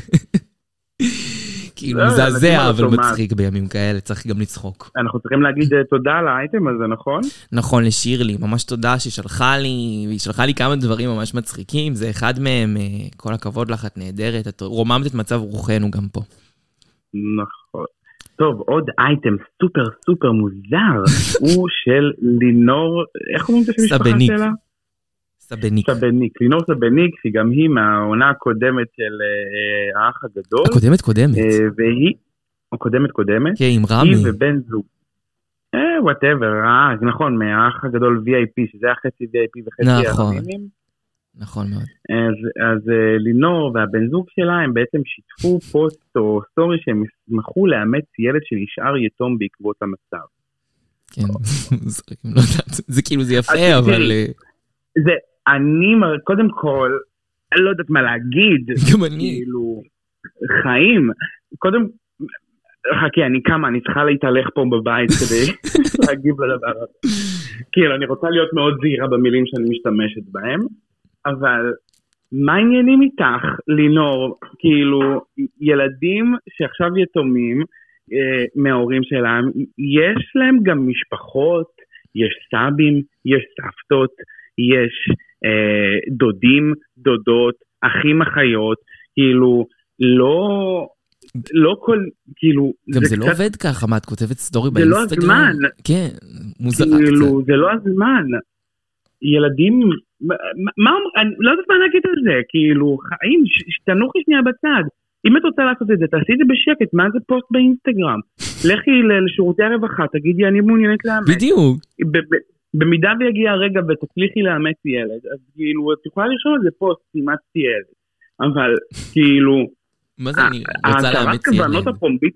כאילו לא, מזעזע, אבל מצחיק בימים כאלה, צריך גם לצחוק. אנחנו צריכים להגיד אה, תודה על האייטם הזה, נכון? נכון, לשירלי, ממש תודה ששלחה לי, היא שלחה לי כמה דברים ממש מצחיקים, זה אחד מהם, אה, כל הכבוד לך, את נהדרת, את רוממת את מצב רוחנו גם פה. נכון. טוב, עוד אייטם סופר סופר מוזר, הוא של לינור, איך אומרים את השם המשפחה שלה? סבניק. סבניק, לינור סבניק, שהיא גם היא מהעונה הקודמת של אה, האח הגדול. הקודמת קודמת. אה, והיא, הקודמת קודמת. כן, עם רמי. היא ובן זוג. אה, whatever, אה, נכון, מהאח הגדול VIP, שזה היה חצי VIP וחצי נכון. נכון מאוד. אז, אז אה, לינור והבן זוג שלה הם בעצם שיתפו פוסט או סטורי שהם ישמחו לאמץ ילד שנשאר יתום בעקבות המצב. כן, לא זה כאילו זה יפה, אבל... זה, אני, קודם כל, אני לא יודעת מה להגיד. גם אני. כאילו, חיים. קודם, חכי, אני כמה, אני צריכה להתהלך פה בבית כדי להגיב לדבר הזה. כאילו, אני רוצה להיות מאוד זהירה במילים שאני משתמשת בהם, אבל מה העניינים איתך, לינור? כאילו, ילדים שעכשיו יתומים אה, מההורים שלהם, יש להם גם משפחות, יש סבים, יש סבתות, יש אה, דודים, דודות, אחים, אחיות, כאילו, לא... לא כל, כאילו... גם זה, זה לא קצת... עובד ככה, מה, את כותבת סטורי באינסטגרם? זה לא הזמן. כן, מוזרה כאילו, קצת. זה לא הזמן. ילדים, מה, מה, אני לא יודעת מה להגיד על זה, כאילו, חיים, תנוחי שנייה בצד. אם את רוצה לעשות את זה, תעשי את זה בשקט, מה זה פוסט באינסטגרם? לכי לשירותי הרווחה, תגידי, אני מעוניינת לאמץ. בדיוק. במידה ויגיע הרגע ותצליחי לאמץ ילד, אז כאילו, את יכולה לרשום על זה פוסט, אימצתי ילד. אבל, כאילו... מה זה אני רוצה לאמץ ילד? הכוונות הפומבית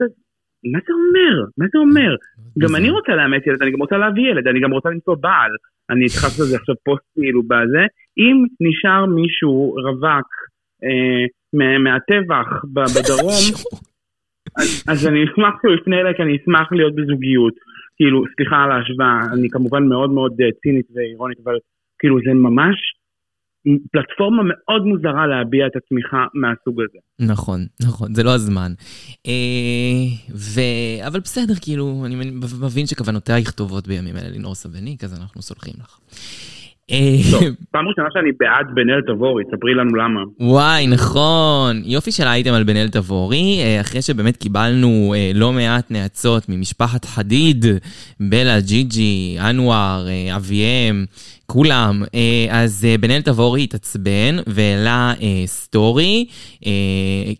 מה זה אומר? מה זה אומר? גם אני רוצה לאמץ ילד, אני גם רוצה להביא ילד, אני גם רוצה למצוא בעל. אני התחלתי לזה עכשיו פוסט כאילו בזה. אם נשאר מישהו רווק אה, מה- מהטבח בדרום, אז אני אשמח שהוא יפנה אליי, כי אני אשמח להיות בזוגיות. כאילו, סליחה על ההשוואה, אני כמובן מאוד מאוד אה, צינית ואירונית, אבל כאילו זה ממש פלטפורמה מאוד מוזרה להביע את התמיכה מהסוג הזה. נכון, נכון, זה לא הזמן. אה, ו... אבל בסדר, כאילו, אני מבין שכוונותייך טובות בימים אלה, לינור סבניק, אז אנחנו סולחים לך. אה, פעם ראשונה שאני בעד בן אל תבורי, ספרי לנו למה. וואי, נכון. יופי של אייטם על בן אל תבורי, אה, אחרי שבאמת קיבלנו אה, לא מעט נאצות ממשפחת חדיד, בלה, ג'יג'י, אנואר, אביהם, כולם. אה, אז אה, בן אל תבורי התעצבן והעלה אה, סטורי,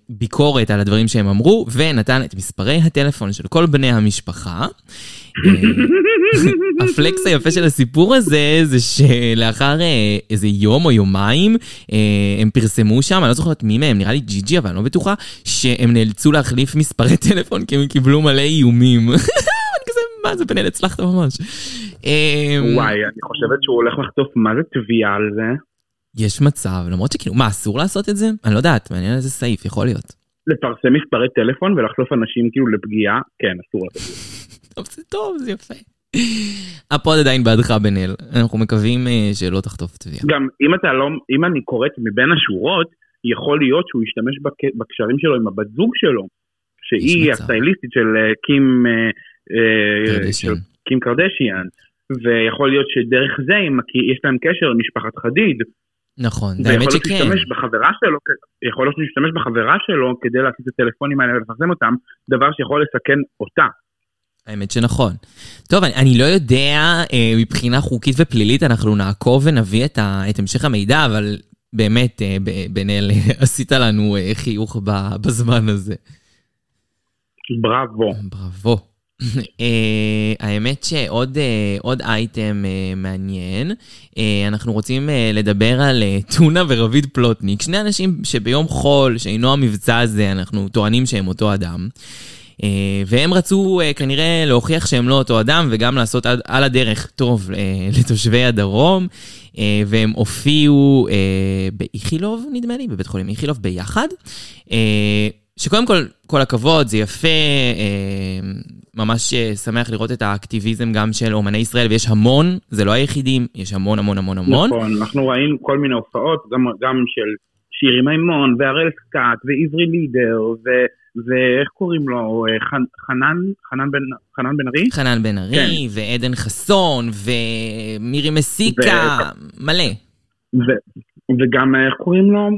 ביקורת על הדברים שהם אמרו, ונתן את מספרי הטלפון של כל בני המשפחה. ה flex היפה של הסיפור הזה, זה שלאחר איזה יום או יומיים, הם פרסמו שם, אני לא זוכרת מי מהם, נראה לי ג'יג'י, אבל אני לא בטוחה, שהם נאלצו להחליף מספרי טלפון כי הם קיבלו מלא איומים. מה זה בנאל, הצלחת ממש. אה, וואי, אני חושבת שהוא הולך לחטוף מה זה תביעה על זה. יש מצב, למרות שכאילו, מה, אסור לעשות את זה? אני לא יודעת, מעניין איזה סעיף, יכול להיות. לפרסם מספרי טלפון ולחשוף אנשים כאילו לפגיעה, כן, אסור לעשות את זה. טוב, זה טוב, זה יפה. הפוד עדיין בעדך, בן אל. אנחנו מקווים אה, שלא תחטוף תביעה. גם אם אתה לא, אם אני קוראת מבין השורות, יכול להיות שהוא ישתמש בק- בקשרים שלו עם הבת זוג שלו, שהיא. הסטייליסטית של אה, קים, אה. של קים קרדשיאן, ויכול להיות שדרך זה מכיר- יש להם קשר למשפחת חדיד, נכון, האמת שכן. בחברה שלו, יכול להיות שהוא ישתמש בחברה שלו כדי להשיג את הטלפונים האלה ולפרסם אותם, דבר שיכול לסכן אותה. האמת שנכון. טוב, אני, אני לא יודע, אה, מבחינה חוקית ופלילית, אנחנו נעקוב ונביא את, ה, את המשך המידע, אבל באמת, אה, בן אל, עשית לנו אה, חיוך בזמן הזה. בראבו. בראבו. אה, האמת שעוד אה, עוד אייטם אה, מעניין, אנחנו רוצים לדבר על טונה ורביד פלוטניק, שני אנשים שביום חול, שאינו המבצע הזה, אנחנו טוענים שהם אותו אדם. והם רצו אה, כנראה להוכיח שהם לא אותו אדם וגם לעשות על, הדרך טוב לתושבי הדרום, והם הופיעו באיכילוב, נדמה לי, בבית חולים איכילוב ביחד. שקודם כל, כל הכבוד, זה יפה, ממש אה, שמח לראות את האקטיביזם גם של אומני ישראל, ויש המון, זה לא היחידים, יש המון המון המון המון. נכון, אנחנו ראינו כל מיני הופעות, גם, גם של שירי מימון, והראל סקאט, ועברי לידר, ו, ואיך קוראים לו? אה, חנ, חנן, חנן בן, חנן בן ארי? חנן בן ארי, ועדן חסון, ומירי מסיקה, מלא. ו, וגם, אה, איך קוראים לו?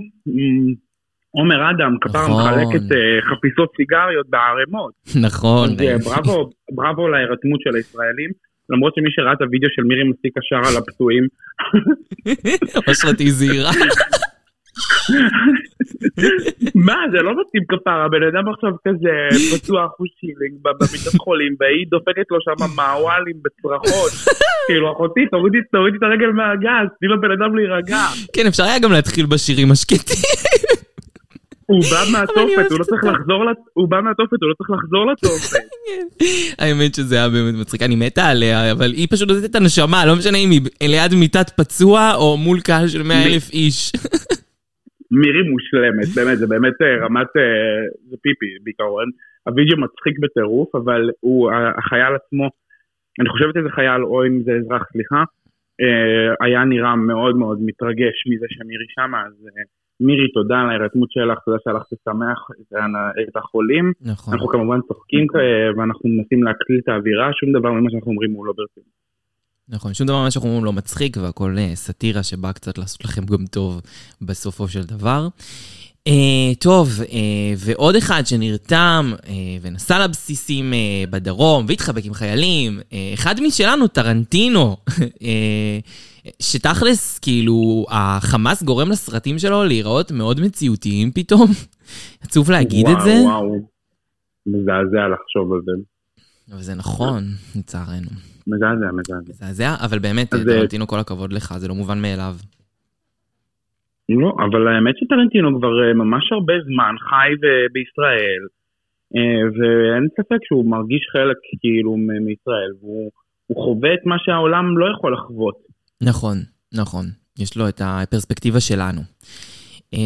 עומר אדם, כפר נכון. מחלקת אה, חפיסות סיגריות בערימות. נכון. אה, בראבו, בראבו להירתמות של הישראלים. למרות שמי שראה את הוידאו של מירי מסיקה שר על הפצועים, אשרתי זהירה. מה, זה לא מתאים כפרה, הבן אדם עכשיו כזה פצוע אחוז שילינג במיטת חולים, והיא דופקת לו שם מעוואלים בצרחות. כאילו, אחותי, תורידי את הרגל מהגז, תני לבן אדם להירגע. כן, אפשר היה גם להתחיל בשירים השקטים. הוא בא מהתופת, הוא לא צריך. לחזור הוא בא מהתופת, הוא לא צריך לחזור לתופת. האמת שזה היה באמת מצחיק, אני מתה עליה, אבל היא פשוט נותנת את הנשמה, לא משנה אם היא ליד מיטת פצוע או מול קהל של 100 אלף איש. מירי מושלמת, באמת, זה באמת אה, רמת, אה, זה פיפי בעיקרון. הווידאו מצחיק בטירוף, אבל הוא, החייל עצמו, אני חושבת איזה חייל, או אם זה אזרח, סליחה, אה, היה נראה מאוד מאוד מתרגש מזה שמירי שמה, אז מירי, תודה על ההירתמות שלך, תודה שהלכת לשמח את החולים. נכון. אנחנו כמובן צוחקים אה, ואנחנו מנסים להקליל את האווירה, שום דבר ממה שאנחנו אומרים הוא לא ברצינות. נכון, שום דבר מה שאנחנו אומרים לא מצחיק, והכל אה, סאטירה שבאה קצת לעשות לכם גם טוב בסופו של דבר. Uh, טוב, uh, ועוד אחד שנרתם uh, ונסע לבסיסים uh, בדרום והתחבק עם חיילים, uh, אחד משלנו, טרנטינו, uh, שתכלס, כאילו, החמאס גורם לסרטים שלו להיראות מאוד מציאותיים פתאום. עצוב להגיד את זה, וואו, וואו. מזעזע לחשוב על זה. אבל זה נכון, לצערנו. מזעזע, מזעזע. מזעזע, אבל באמת, אז, טרנטינו, כל הכבוד לך, זה לא מובן מאליו. לא, אבל האמת שטרנטינו כבר אה, ממש הרבה זמן חי בישראל, אה, ואין ספק שהוא מרגיש חלק כאילו מישראל, והוא הוא חווה את מה שהעולם לא יכול לחוות. נכון, נכון. יש לו את הפרספקטיבה שלנו. אה,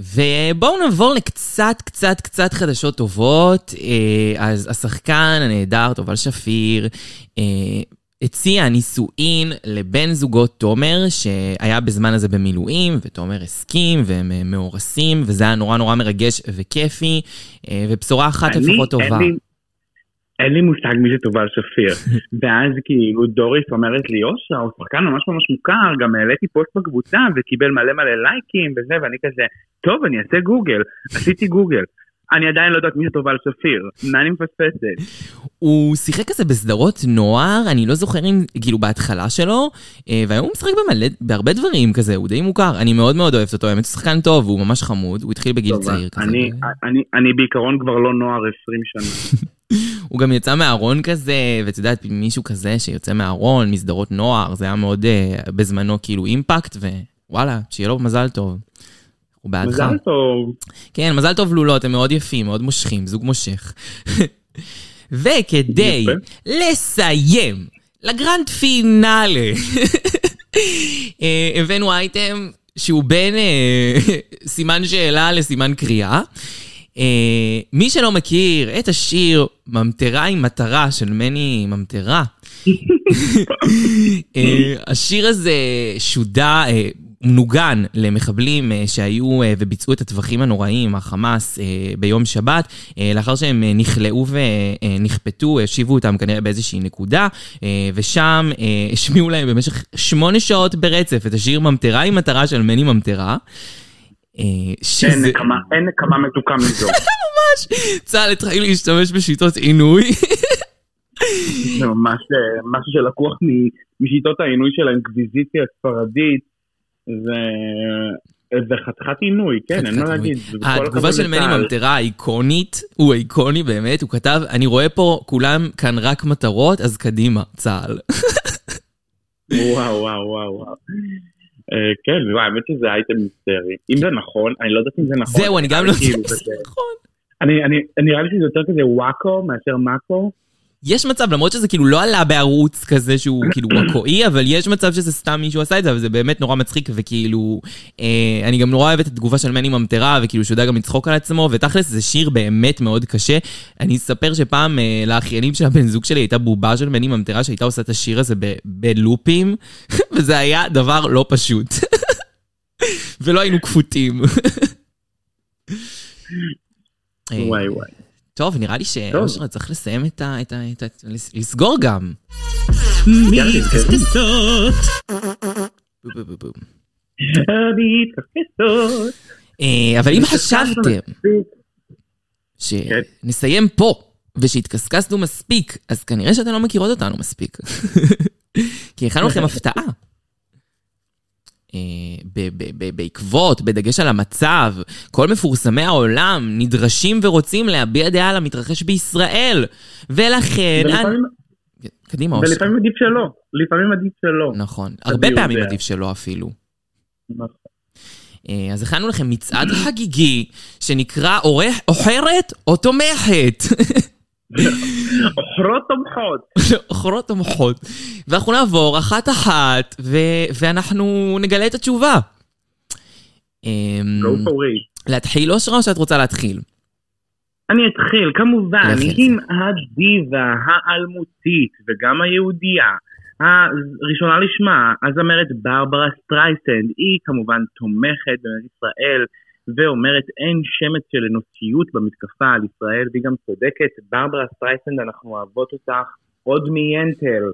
ובואו נעבור לקצת, קצת, קצת חדשות טובות. אה, אז השחקן הנהדר, תובל שפיר, אה, הציע נישואין לבן זוגו תומר, שהיה בזמן הזה במילואים, ותומר הסכים, והם מאורסים, וזה היה נורא נורא מרגש וכיפי, ובשורה אחת אני- לפחות טובה. לי- אין לי מושג מי זה תובל שפיר. ואז כאילו דוריס אומרת לי, אושה, הוא שחקן ממש ממש מוכר, גם העליתי פוסט בקבוצה וקיבל מלא מלא לייקים וזה, ואני כזה, טוב, אני אעשה גוגל. עשיתי גוגל. אני עדיין לא יודעת מי זה תובל שפיר. מה אני מפספסת? הוא שיחק כזה בסדרות נוער, אני לא זוכר אם, כאילו, בהתחלה שלו, אה, והיום הוא משחק במלא, בהרבה דברים כזה, הוא די מוכר. אני מאוד מאוד אוהבת אותו, האמת הוא שחקן טוב, הוא ממש חמוד, הוא התחיל בגיל טוב, צעיר כזה. אני- אני- אני בעיקרון כבר לא נוער 20 שנה. הוא גם יצא מהארון כזה, ואת יודעת, מישהו כזה שיוצא מהארון, מסדרות נוער, זה היה מאוד uh, בזמנו כאילו אימפקט, ווואלה, שיהיה לו מזל טוב. הוא בעדך. מזל טוב. כן, מזל טוב לולות, הם מאוד יפים, מאוד מושכים, זוג מושך. וכדי יפה. לסיים לגרנד פינאלה, אה, הבאנו אייטם שהוא בין אה, סימן שאלה לסימן קריאה. אה, מי שלא מכיר את השיר ממטרה עם מטרה של מני ממטרה, אה, השיר הזה שודר, אה, נוגן למחבלים שהיו וביצעו את הטבחים הנוראים, החמאס, ביום שבת, לאחר שהם נכלאו ונכפתו, השיבו אותם כנראה באיזושהי נקודה, ושם השמיעו להם במשך שמונה שעות ברצף את השיר ממטרה עם מטרה של מני ממטרה. אה, אין שזה נקמה, אין נקמה מתוקה מזו. צה"ל התחיל להשתמש בשיטות עינוי. זה ממש אה, משהו שלקוח משיטות העינוי של האינקוויזיציה הספרדית. זה- זה חתיכת עינוי, כן, אין מה להגיד. וכל התגובה של מני לצה"ל. ממטרה האיקונית, הוא איקוני באמת, הוא כתב, אני רואה פה כולם כאן רק מטרות, אז קדימה, צה"ל. וואו, וואו, וואו, וואו. אה, כן, וואי, האמת שזה אייטם מיסטרי. אם זה נכון, אני לא יודעת אם זה נכון. זהו, אני גם לא כאילו, יודעת אם זה נכון. אני- אני- נראה לי שזה יותר כזה וואקו מאשר מאקו. יש מצב, למרות שזה כאילו לא עלה בערוץ כזה שהוא כאילו וואקואי, אבל יש מצב שזה סתם מישהו עשה את זה, אבל זה באמת נורא מצחיק, וכאילו, אה, אני גם נורא אוהבת את התגובה של מני ממטרה, וכאילו שהוא יודע גם לצחוק על עצמו, ותכלס זה שיר באמת מאוד קשה. אני אספר שפעם אה, לאחיינים של הבן זוג שלי הייתה בובה של מני ממטרה שהייתה עושה את השיר הזה בלופים, וזה היה דבר לא פשוט. ולא היינו כפותים. וואי וואי. טוב, נראה לי שאושרה צריך לסיים את ה... את ה... את ה... לס- לסגור גם. אה, אבל אם חשבתם. שנסיים פה ושהתקסקסנו מספיק, אז כנראה שאתן לא מכירות אותנו מספיק. כי הכנו לכם הפתעה. אה, ב- ב- ב- בעקבות, בדגש על המצב, כל מפורסמי העולם נדרשים ורוצים להביע דעה על המתרחש בישראל. ולכן... ולפעמים- אני- קדימה, אושר. ולפעמים עדיף שלא. לפעמים עדיף שלא. נכון. הרבה פעמים. עדיף שלא אפילו. נכון. אה, אז הכנו לכם מצעד חגיגי שנקרא עוכר- עוכרת או תומכת. עוכרות תומכות. עוכרות תומכות. ואנחנו נעבור אחת-אחת, ואנחנו נגלה את התשובה. אמ. להתחיל אושרה או שאת רוצה להתחיל? אני אתחיל, כמובן, עם הדיבה האלמותית וגם היהודייה, הראשונה לשמה, הזמרת ברברה סטרייסנד, היא כמובן תומכת במדינת ישראל ואומרת אין שמץ של אנושיות במתקפה על ישראל, והיא גם צודקת, ברברה סטרייסנד, אנחנו אוהבות אותך עוד מיינטל.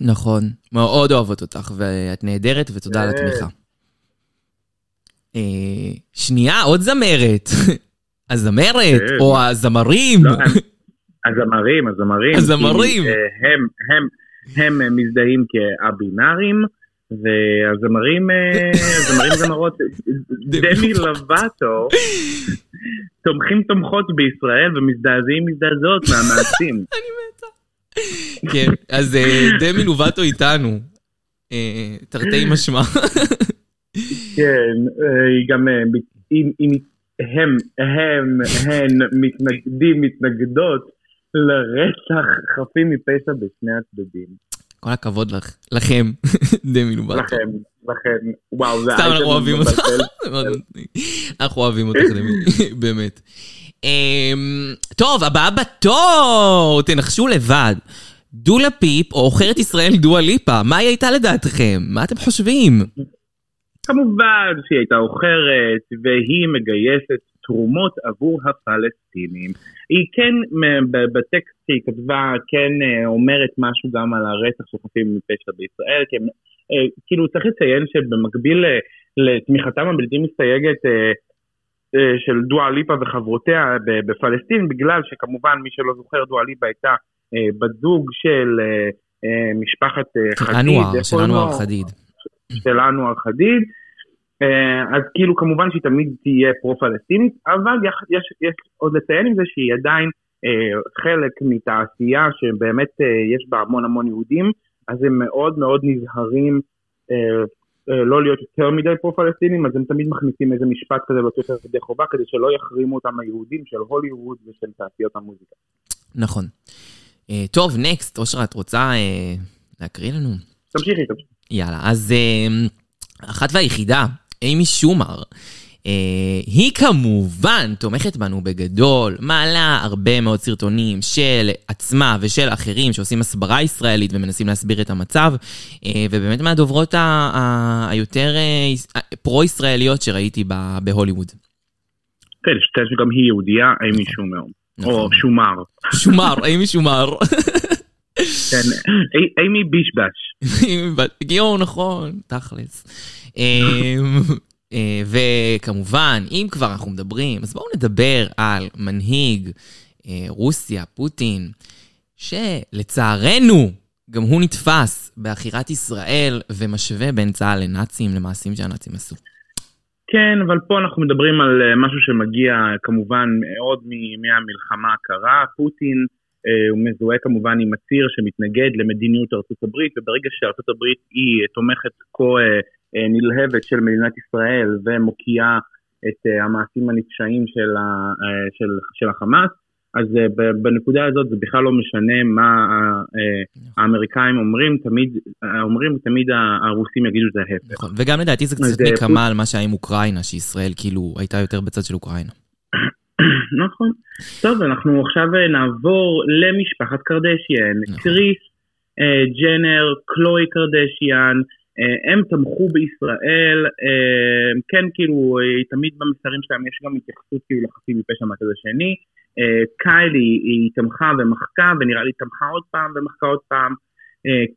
נכון. מאוד אוהבות אותך, ואת נהדרת, ותודה על כן. התמיכה. אה, שנייה, עוד זמרת. הזמרת, כן. או הזמרים. לא, הזמרים, הזמרים. הזמרים. כי, אה, הם, אה, מזדהים כא-בינאריים, והזמרים, אה, הזמרים זמרות, דמי לובטו, תומכים תומכות בישראל ומזדעזעים מזדעזעות מהמעשים. כן, אז אה, דמי לובטו איתנו. אה, תרתי משמע. כן, היא גם, היא- הם, הם, הן מתנגדים, מתנגדות לרצח חפים מפשע בשני הצדדים. כל הכבוד לך, לכם, דמי לובטו. לכם, לכם, וואו, זה סתם אנחנו אוהבים אותך. אנחנו אוהבים אותך, דמי, באמת. אמ, טוב, הבאה בתור, תנחשו לבד. דולה פיפ או עוכרת ישראל דואה ליפה, מה היא הייתה לדעתכם? מה אתם חושבים? כמובן שהיא הייתה עוכרת, והיא מגייסת תרומות עבור הפלסטינים. היא כן, בטקסט שהיא כתבה, כן אה, אומרת משהו גם על הרצח של חפים מפשע בישראל, כי הם, אה, כאילו צריך לציין שבמקביל לתמיכתם הבלתי מסתייגת אה, של דואה ליפה וחברותיה בפלסטין, בגלל שכמובן מי שלא זוכר דואה ליפה הייתה בת זוג של משפחת חדיד. אנואר, של קוראים אנואר? חדיד. של אנואר חדיד. אה, אז כאילו כמובן שהיא תמיד תהיה פרו-פלסטינית, אבל יח- יש, יש עוד לציין עם זה שהיא עדיין אה, חלק מתעשייה שבאמת אה, יש בה המון המון יהודים, אז הם מאוד מאוד נזהרים אה, אה, לא להיות יותר מדי פרו-פלסטינים, אז הם תמיד מכניסים איזה משפט כזה באותו ידי חובה, כדי שלא יחרימו אותם היהודים של הוליווד ושל תעשיות המוזיקה. נכון. אה, טוב, נקסט, אושרה, את רוצה אה, להקריא לנו? תמשיכי, תמשיכי. יאללה, אז אה, אחת והיחידה, אימי שומר, אה, היא כמובן תומכת בנו בגדול, מעלה הרבה מאוד סרטונים של עצמה ושל אחרים שעושים הסברה ישראלית ומנסים להסביר את המצב, אה, ובאמת מהדוברות ה- ה- היותר אה, פרו-ישראליות שראיתי ב- בהוליווד. כן, שתהיה שגם היא יהודייה, אימי שומר. או נכון. שומר. שומר, אימי שומר. כן, אי- אימי בישבש. יואו, נכון, תכלס. אמ, אה, וכמובן, אם כבר אנחנו מדברים, אז בואו נדבר על מנהיג אה, רוסיה, פוטין, שלצערנו, גם הוא נתפס בעכירת ישראל ומשווה בין צה"ל לנאצים, למעשים שהנאצים עשו. כן, אבל פה אנחנו מדברים על אה, משהו שמגיע כמובן עוד מהמלחמה הקרה. פוטין הוא מזוהה כמובן עם הציר שמתנגד למדיניות ארצות הברית, וברגע שארצות הברית היא אה, תומכת כה אה, אה, נלהבת של מדינת ישראל ומוקיעה את אה, המעשים הנפשעים של, ה- אה, של, של החמאס, אז אה, בנקודה הזאת זה בכלל לא משנה מה אה, האמריקאים אומרים, תמיד, אה, אומרים, תמיד הרוסים יגידו את ההפך. נכון. וגם לדעתי זה קצת אה, נקמה על מה שהיה עם אוקראינה, שישראל כאילו הייתה יותר בצד של אוקראינה. נכון. טוב, אנחנו עכשיו אה, נעבור למשפחת קרדשיאן. נכון. קריס, אה, ג'נר, קלוי קרדשיאן, אה, הם תמכו בישראל, אה, כן, כאילו, תמיד במסרים שלהם יש גם התייחסות כאילו לחפים מפשע מהצד השני. קיילי, היא תמכה ומחקה, ונראה לי תמכה עוד פעם ומחקה עוד פעם.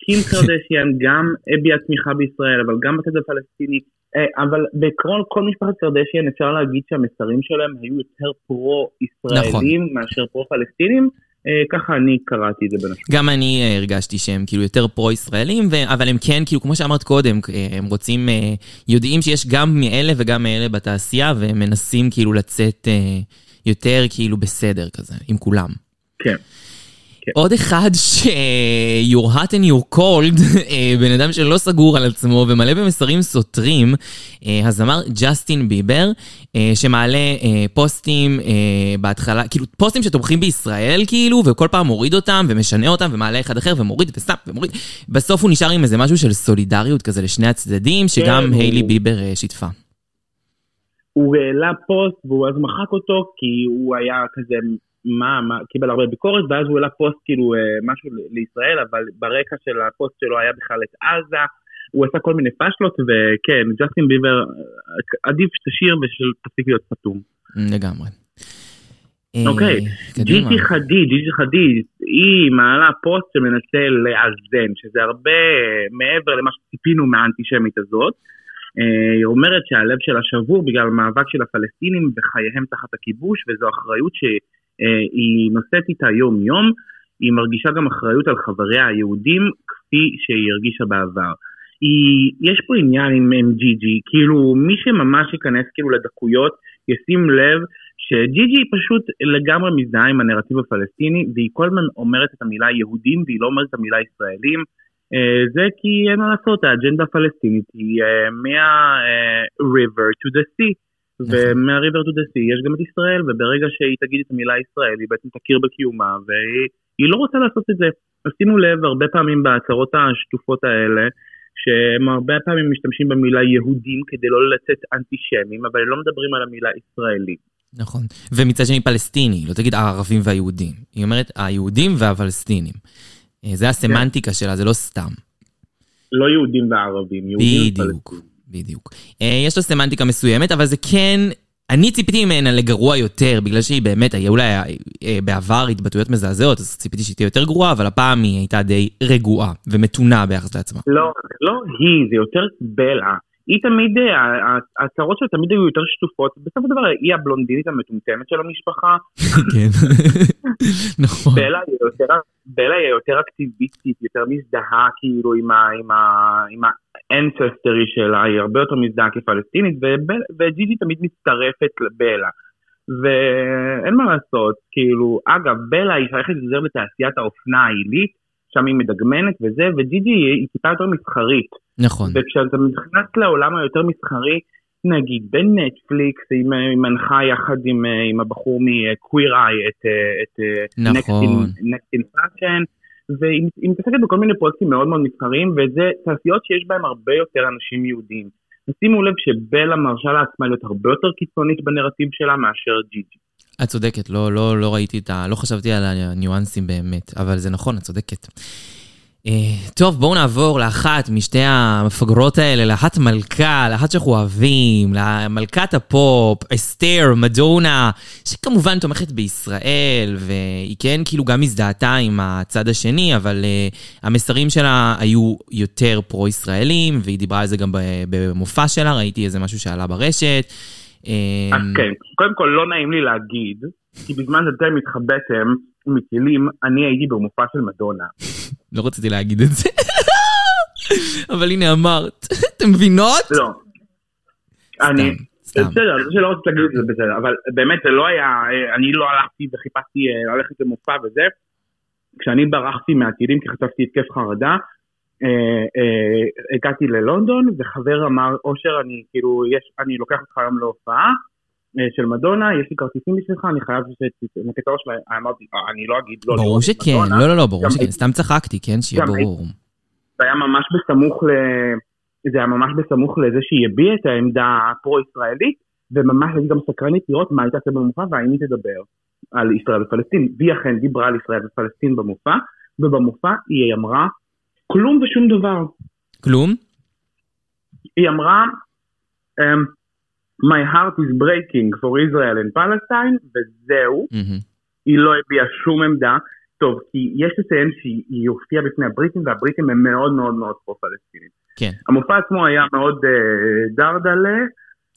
קים קרדשיאן גם הביעה תמיכה בישראל, אבל גם בצד הפלסטיני. אה, אבל בעקרון כל משפחת קרדשיאן אפשר להגיד שהמסרים שלהם היו יותר פרו-ישראלים נכון. מאשר פרו-פלסטינים. אה, ככה אני קראתי את זה בין השאר. גם אני אה, הרגשתי שהם כאילו יותר פרו-ישראלים, ו- אבל הם כן, כאילו, כמו שאמרת קודם, הם רוצים, יודעים שיש גם מאלה וגם מאלה בתעשייה, והם מנסים כאילו לצאת יותר כאילו בסדר כזה, עם כולם. כן. עוד אחד ש... you're hot and you're cold, אה, בן אדם שלא סגור על עצמו ומלא במסרים סותרים, אה, הזמר ג'סטין ביבר, אה, שמעלה אה, פוסטים אה, בהתחלה, כאילו פוסטים שתומכים בישראל כאילו, וכל פעם מוריד אותם ומשנה אותם ומעלה אחד אחר ומוריד וסתם ומוריד. בסוף הוא נשאר עם איזה משהו של סולידריות כזה לשני הצדדים, שגם כן, הוא- היילי ביבר אה, שיתפה. הוא העלה פוסט והוא אז מחק אותו כי הוא היה כזה, מה, מה, קיבל הרבה ביקורת ואז הוא העלה פוסט כאילו אה, משהו לישראל אבל ברקע של הפוסט שלו היה בכלל את עזה, הוא עשה כל מיני פאשלות וכן, ג'סטין ביבר אה, עדיף שתשיר ושתפסיק להיות סתום. לגמרי. אה, אוקיי. ג'יג'י חדיד, ג'יג'י חדיד, היא מעלה פוסט שמנסה לאזן, שזה הרבה מעבר למה שציפינו מהאנטישמית הזאת. היא אומרת שהלב שלה שבור בגלל המאבק של הפלסטינים וחייהם תחת הכיבוש, וזו אחריות שהיא נושאת איתה יום-יום. היא מרגישה גם אחריות על חבריה היהודים, כפי שהיא הרגישה בעבר. היא, יש פה עניין עם, עם ג'יג'י, כאילו מי שממש ייכנס כאילו לדקויות, ישים לב שג'יג'י פשוט לגמרי מזדהה עם הנרטיב הפלסטיני, והיא כל הזמן אומרת את המילה יהודים, והיא לא אומרת את המילה ישראלים. אה, זה כי אין מה לעשות, האג'נדה הפלסטינית היא אה, מה-river to the sea. ומה-river to the sea יש גם את ישראל, וברגע שהיא תגיד את המילה ישראל, היא בעצם תכיר בקיומה, והיא היא לא רוצה לעשות את זה. אז שימו לב, הרבה פעמים בהצהרות השטופות האלה, שהם הרבה פעמים משתמשים במילה יהודים כדי לא לצאת אנטישמים, אבל הם לא מדברים על המילה ישראלי. נכון. ומצד שני פלסטיני, לא תגיד הערבים והיהודים. היא אומרת היהודים והפלסטינים. אה, זה הסמנטיקה שלה, זה לא סתם. לא יהודים וערבים, יהודים בדיוק, בדיוק. אה, יש לה סמנטיקה מסוימת, אבל זה כן... אני ציפיתי ממנה לגרוע יותר, בגלל שהיא באמת, היה אולי אה, בעבר התבטאויות מזעזעות, אז ציפיתי שהיא תהיה יותר גרועה, אבל הפעם היא הייתה די רגועה ומתונה ביחס לעצמה. לא, לא היא, זה יותר בלע. היא תמיד, אה, ההצהרות שלה תמיד היו יותר שטופות, בסופו של דבר היא הבלונדינית המטומטמת של המשפחה. כן, נכון. בלה היא יותר אקטיביסטית, יותר מזדהה כאילו עם האנססטרי שלה, היא הרבה יותר מזדהה כפלסטינית, וג'יג'י תמיד מצטרפת לבלה. ואין מה לעשות, כאילו, אגב, בלה היא שייכת יותר לתעשיית האופנה העילית, שם היא מדגמנת וזה, וג'יג'י היא טיפה יותר מסחרית. נכון. וכשאתה נכנס לעולם היותר מסחרי, נגיד בנטפליקס, היא מנחה יחד עם, עם הבחור מקוויר איי את, את נכון. Next in Fashion, והיא מתעסקת בכל מיני פרויקטים מאוד מאוד מסחריים, וזה תעשיות שיש בהן הרבה יותר אנשים יהודים. שימו לב שבלה מרשה לעצמה להיות הרבה יותר קיצונית בנרטיב שלה מאשר ג'יג'י. את צודקת, לא, לא, לא ראיתי את ה... לא חשבתי על הניואנסים באמת, אבל זה נכון, את צודקת. Uh, טוב, בואו נעבור לאחת משתי המפגרות האלה, לאחת מלכה, לאחת שאנחנו אוהבים, למלכת הפופ, אסתר, מדונה, שכמובן תומכת בישראל, והיא כן כאילו גם הזדהתה עם הצד השני, אבל uh, המסרים שלה היו יותר פרו-ישראלים, והיא דיברה על זה גם במופע שלה, ראיתי איזה משהו שעלה ברשת. אה, אז כן, קודם כל לא נעים לי להגיד, כי בזמן שאתם התחבאתם מכלים, אני הייתי במופע של מדונה. לא רציתי להגיד את זה, אבל הנה אמרת. אתם מבינות? לא. אני... בסדר, זה שלא רציתי להגיד את זה בסדר, אבל באמת זה לא היה, אני לא הלכתי וחיפשתי אה, ללכת למופע וזה. כשאני ברחתי מהטילים כי חטפתי התקף חרדה, אה, אה, הגעתי ללונדון וחבר אמר, אושר, אני כאילו, יש, אני לוקח אותך היום להופעה של מדונה, יש לי כרטיסים בשבילך, אני חייב שתנקה את הראש, אמרתי, אני לא אגיד לא ברור שכן, לא, לא, לא, ברור שכן, סתם צחקתי, כן, שיהיה ברור. זה היה ממש בסמוך ל... זה היה ממש בסמוך לזה שהיא הביעה את העמדה הפרו-ישראלית, וממש הייתי גם סקרנית לראות מה הייתה במופע והאם היא תדבר על ישראל ופלסטין. והיא אכן דיברה על ישראל ופלסטין במופע, ובמופע היא אמרה כלום ושום דבר. כלום? היא אמרה, um, My heart is breaking for Israel and Palestine, וזהו. Mm-hmm. היא לא הביעה שום עמדה. טוב, כי יש לציין שהיא הופיעה בפני הבריטים, והבריטים הם מאוד מאוד מאוד פרו-פלסטינים. כן. המופע עצמו היה מאוד uh, דרדלה.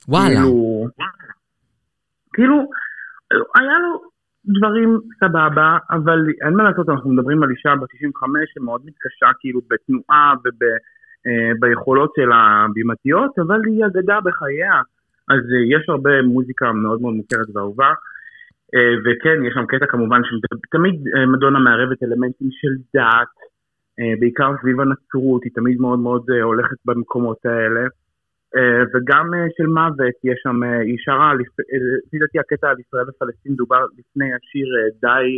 וואלה. כאילו, כאילו, היה לו דברים סבבה, אבל אין מה לעשות, אנחנו מדברים על אישה בת 95 שמאוד מתקשה כאילו בתנועה וביכולות אה, של הבימתיות, אבל היא אגדה בחייה. אז אה, יש הרבה מוזיקה מאוד מאוד מוכרת ואהובה. אה, וכן, יש שם קטע כמובן שתמיד מדונה מערבת אלמנטים של דת, בעיקר סביב הנצרות, היא תמיד מאוד מאוד הולכת במקומות האלה. אה, וגם אה, של מוות, יש שם, אה, היא שרה, לפי דעתי הקטע על ישראל ופלסטין דובר לפני השיר Die,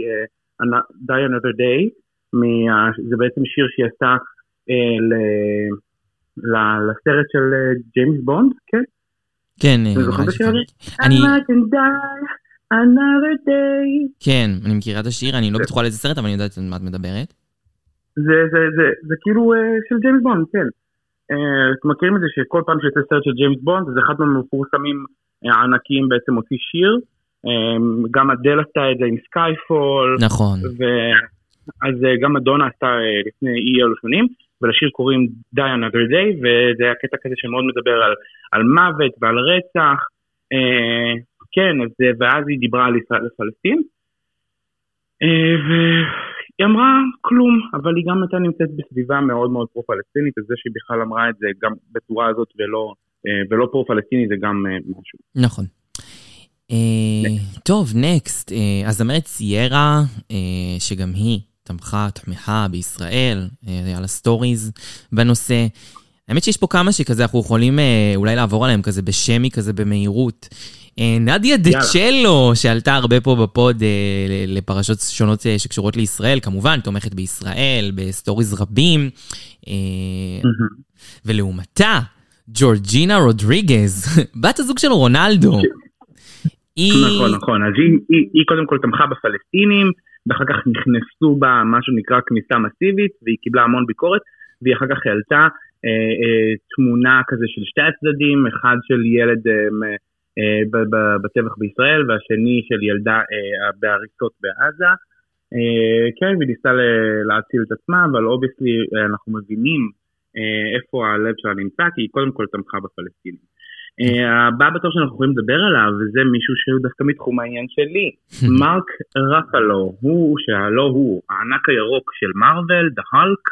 Die Another Day, זה בעצם שיר שהיא עשתה לסרט של ג'יימס בונד, כן? כן, אני זוכר את השיר הזה? אני... כן, אני מכירה את השיר, אני לא בטוחה על איזה סרט, אבל אני יודעת על מה את מדברת. זה כאילו של ג'יימס בונד, כן. אה, אתם מכירים את זה שכל פעם שיוצא סרט של ג'יימס בונד, אז אחד מהמפורסמים אה, הענקיים בעצם הוציא שיר. אה, גם אדל עשתה את זה עם Skyfall. נכון. ו... אז גם מדונה עשתה לפני אי אלו שנים, ולשיר קוראים Die Another Day, וזה היה קטע כזה שמאוד מדבר על, על מוות ועל רצח. כן, אז, ואז היא דיברה על ישראל ופלסטין. היא אמרה כלום, אבל היא גם הייתה נמצאת בסביבה מאוד מאוד פרו-פלסטינית, אז זה שהיא בכלל אמרה את זה גם בצורה הזאת ולא, אה, ולא פרו-פלסטיני זה גם אה, משהו. נכון. אה, טוב, next. אה, הזמרת סיירה, אה, שגם היא תמכה, תמיכה בישראל, היה לה סטוריז בנושא. האמת שיש פה כמה שכזה אנחנו יכולים אה, אולי לעבור עליהם כזה בשמי כזה במהירות. אה, נדיה דה צ'לו, שעלתה הרבה פה בפוד אה, לפרשות שונות אה, שקשורות לישראל, כמובן, תומכת בישראל, בסטוריז רבים. ולעומתה, ג'ורג'ינה רודריגז, בת הזוג של רונלדו. נכון, נכון, אז היא, היא, היא קודם כל תמכה בפלסטינים, ואחר כך נכנסו בה מה שנקרא כניסה מסיבית, והיא קיבלה המון ביקורת, והיא אחר כך העלתה אה, אה, תמונה כזה של שתי הצדדים, אחד של ילד אה, אה, בטבח בישראל, והשני של ילדה אה, בהריסות בעזה. אה, כן, והיא ניסתה להציל את עצמה, אבל obviously אה, אנחנו מבינים אה, איפה הלב שלה נמצא, כי היא קודם כל תמכה בפלסטינים. אה, הבא בתור שאנחנו יכולים לדבר עליו, וזה מישהו שהוא דווקא מתחום העניין שלי, מרק רפלו, הוא שהלא הוא, הענק הירוק של מארוול, The Hulk,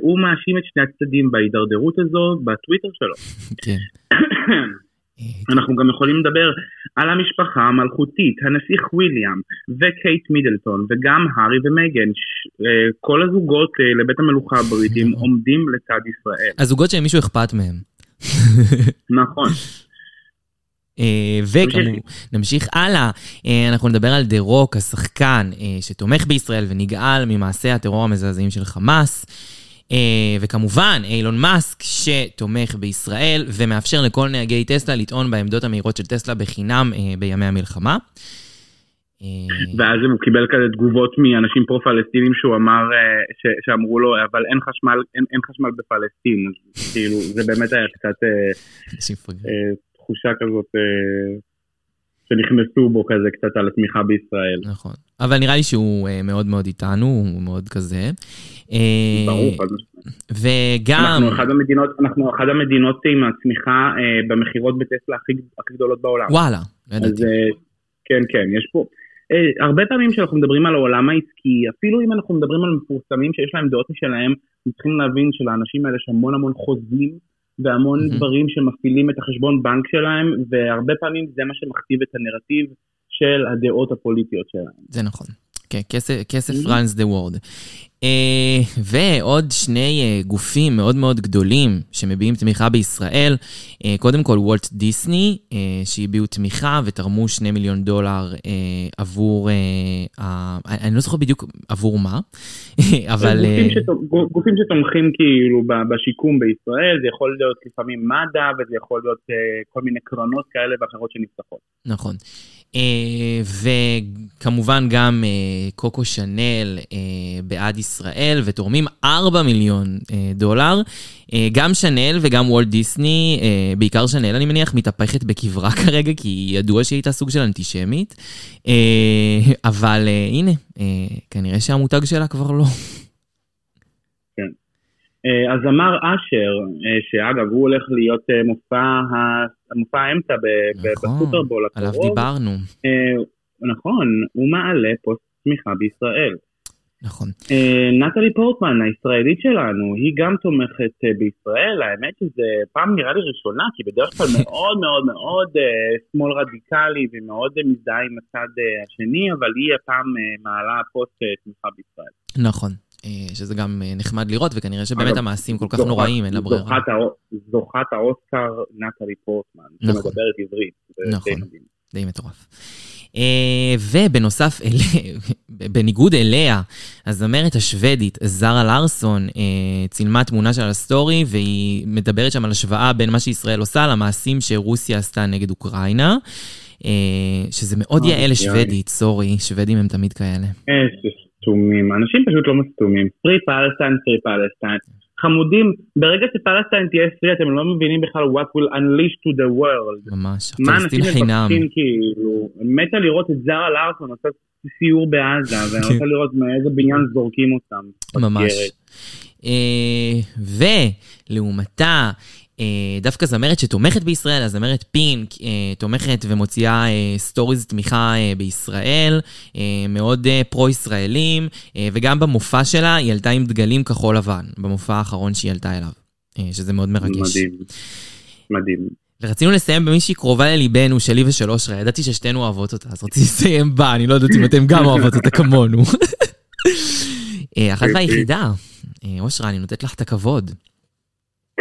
הוא מאשים את שני הצדדים בהידרדרות הזו בטוויטר שלו. כן. אנחנו גם יכולים לדבר על המשפחה המלכותית, הנסיך וויליאם וקייט מידלטון וגם הארי ומייגן, אה, כל הזוגות אה, לבית המלוכה הבריטים עומדים לצד ישראל. הזוגות שמישהו אכפת מהם. נכון. אה, ונמשיך הלאה, אנחנו נדבר על The Rock, השחקן שתומך בישראל ונגעל ממעשי הטרור המזעזעים של חמאס. אה, וכמובן, אילון מאסק, שתומך בישראל ומאפשר לכל נהגי טסלה לטעון בעמדות המהירות של טסלה בחינם אה, בימי המלחמה. אה, ואז הוא קיבל כזה תגובות מאנשים פרו-פלסטינים שהוא אמר, ש, שאמרו לו, אבל אין חשמל, אין, אין חשמל בפלסטין, אז כאילו, זה באמת היה קצת תחושה כזאת שנכנסו בו כזה קצת על התמיכה בישראל. נכון. אבל נראה לי שהוא uh, מאוד מאוד איתנו, הוא מאוד כזה. אה, ברור, חד וגם... אנחנו אחת המדינות, אנחנו אחת המדינות עם הצמיחה uh, במכירות בטסלה הכי, הכי גדולות בעולם. וואלה, לא ידעתי. Uh, כן, כן, יש פה... Uh, הרבה פעמים כשאנחנו מדברים על העולם העסקי, אפילו אם אנחנו מדברים על מפורסמים שיש להם דעות משלהם, אנחנו צריכים להבין שלאנשים האלה יש המון המון חוזים והמון mm-hmm. דברים שמפעילים את החשבון בנק שלהם, והרבה פעמים זה מה שמכתיב את הנרטיב של הדעות הפוליטיות שלהם. זה נכון. כן, כסף, runs the world. Uh, ועוד שני uh, גופים מאוד מאוד גדולים שמביעים תמיכה בישראל. Uh, קודם כל וולט דיסני, שהביעו תמיכה ותרמו שני מיליון דולר עבור, אני לא זוכר בדיוק עבור מה, אבל... גופים, שתומ, גופים שתומכים כאילו בשיקום בישראל, זה יכול להיות לפעמים מד"א וזה יכול להיות כל מיני קרנות כאלה ואחרות שנפתחות. נכון. וכמובן גם קוקו שנל בעד ישראל, ותורמים 4 מיליון uh, דולר. Uh, גם שנל וגם וולט דיסני, uh, בעיקר שנל אני מניח, מתהפכת בקברה כרגע, כי ידוע שהיא הייתה סוג של אנטישמית. Uh, אבל uh, הנה, uh, כנראה שהמותג שלה כבר לא. אז אמר אשר, שאגב, הוא הולך להיות מופע, מופע האמצע נכון, בסופרבול הקרוב. עליו דיברנו. נכון, הוא מעלה פוסט תמיכה בישראל. נכון. נטלי פורטמן, הישראלית שלנו, היא גם תומכת בישראל, האמת שזה פעם נראה לי ראשונה, כי בדרך כלל מאוד מאוד מאוד שמאל רדיקלי ומאוד מזדהה עם הצד השני, אבל היא הפעם מעלה פוסט תמיכה בישראל. נכון. אה, שזה גם אה, נחמד לראות, וכנראה שבאמת המעשים כל כך נוראים, אין לה ברירה. זוכת האוסקר נטלי פורטמן, נכון. שמדברת עברית. נכון, די מטורף. אה, ובנוסף, בניגוד אליה, הזמרת השוודית זארה לארסון צילמה תמונה של הסטורי, והיא מדברת שם על השוואה בין מה שישראל עושה למעשים שרוסיה עשתה נגד אוקראינה. שזה מאוד יאה לשוודית, סורי, שוודים הם תמיד כאלה. סתומים, אנשים פשוט לא מסתומים. פרי פלסטיין, פרי פלסטיין. חמודים, ברגע שפלסטיין תהיה פרי, אתם לא מבינים בכלל what will unleash to the world. ממש, פלסטין חינם. מה אנשים כאילו, מתה לראות את זרה לארסון עושה סיור בעזה, ואני רוצה לראות מאיזה בניין זורקים אותם. ממש. אה, ולעומתה, דווקא זמרת שתומכת בישראל, הזמרת פינק אה, תומכת ומוציאה אה, סטוריז תמיכה בישראל, מאוד פרו-ישראלים, וגם במופע שלה היא עלתה עם דגלים כחול לבן, במופע האחרון שהיא עלתה אליו, שזה מאוד מרגש. מדהים, מדהים. ורצינו לסיים במישהי קרובה לליבנו, שלי ושל אושרה, ידעתי ששתינו אוהבות אותה, אז רציתי לסיים בה, אני לא יודעת אם אתם גם אוהבות אותה כמונו. אחת והיחידה, אושרה, אני נותנת לך את הכבוד.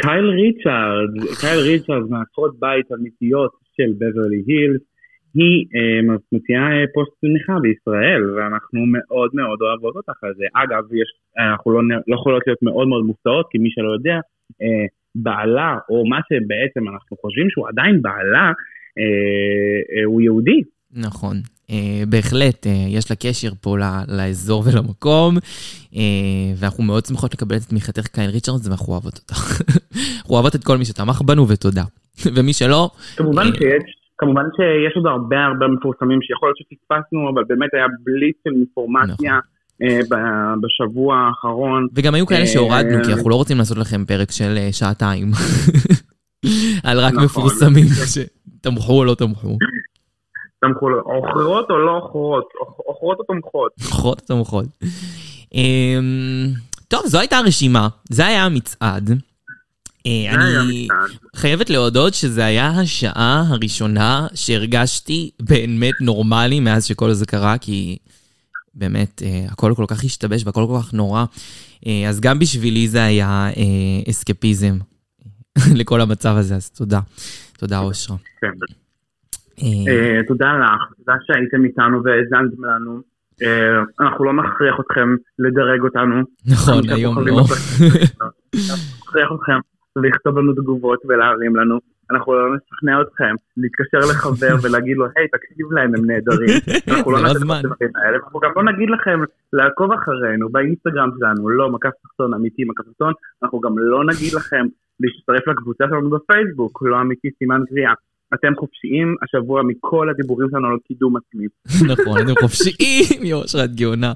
קייל ריצ'ארד, קייל ריצ'ארד מעקרות בית אמיתיות של בברלי הילס, היא אה, מוציאה אה, פוסט תמיכה בישראל, ואנחנו מאוד מאוד אוהבות אותך על זה. אגב, יש, אנחנו לא, לא יכולות להיות מאוד מאוד מופתעות, כי מי שלא יודע, אה, בעלה, או מה שבעצם אנחנו חושבים שהוא עדיין בעלה, אה, הוא יהודי. נכון. Uh, בהחלט, uh, יש לה קשר פה לאזור ולמקום, uh, ואנחנו מאוד שמחות לקבל את תמיכתך קייל ריצ'רדס, ואנחנו אוהבות אותך. אנחנו אוהבות את כל מי שתמך בנו, ותודה. ומי שלא... כמובן uh, שיש, כמובן שיש עוד הרבה הרבה מפורסמים שיכול להיות שפספסנו, אבל באמת היה בליץ של אינפורמציה. נכון. בשבוע האחרון. וגם היו כאלה שהורדנו, כי אנחנו לא רוצים לעשות לכם פרק של שעתיים. על רק נכון. מפורסמים שתמכו או לא תמכו. תמכו, עוכרות או לא עוכרות? עוכרות או תומכות? עוכרות או תומכות. אמ, טוב, זו הייתה הרשימה, זה היה המצעד. אה, אני חייבת להודות שזו היה השעה הראשונה שהרגשתי באמת נורמלי מאז שכל זה קרה, כי באמת אה, הכל כל כך השתבש והכל כל כך נורא. אה, אז גם בשבילי זה היה אסקפיזם לכל המצב הזה, אז תודה. תודה, אושרה. כן. אה, אה, תודה לך, תודה שהייתם איתנו והאזנתם לנו. אה, אנחנו לא נכריח אתכם לדרג אותנו. נכון, היום לא. נכריח אתכם לכתוב לנו תגובות ולהרים לנו. אנחנו לא נשכנע אתכם להתקשר לחבר ולהגיד לו, היי, תקשיב להם, הם נהדרים. אנחנו לא, לא נעשה את הדברים האלה, אנחנו גם לא נגיד לכם לעקוב אחרינו באינסטגרם שלנו, לא מקף תחתון אמיתי מקף תחתון, אנחנו גם לא נגיד לכם להצטרף לקבוצה שלנו בפייסבוק, לא אמיתי סימן קריאה. אתם חופשיים השבוע מכל הדיבורים שלנו על קידום עצמי. נכון, אתם חופשיים, יושרת גאונה.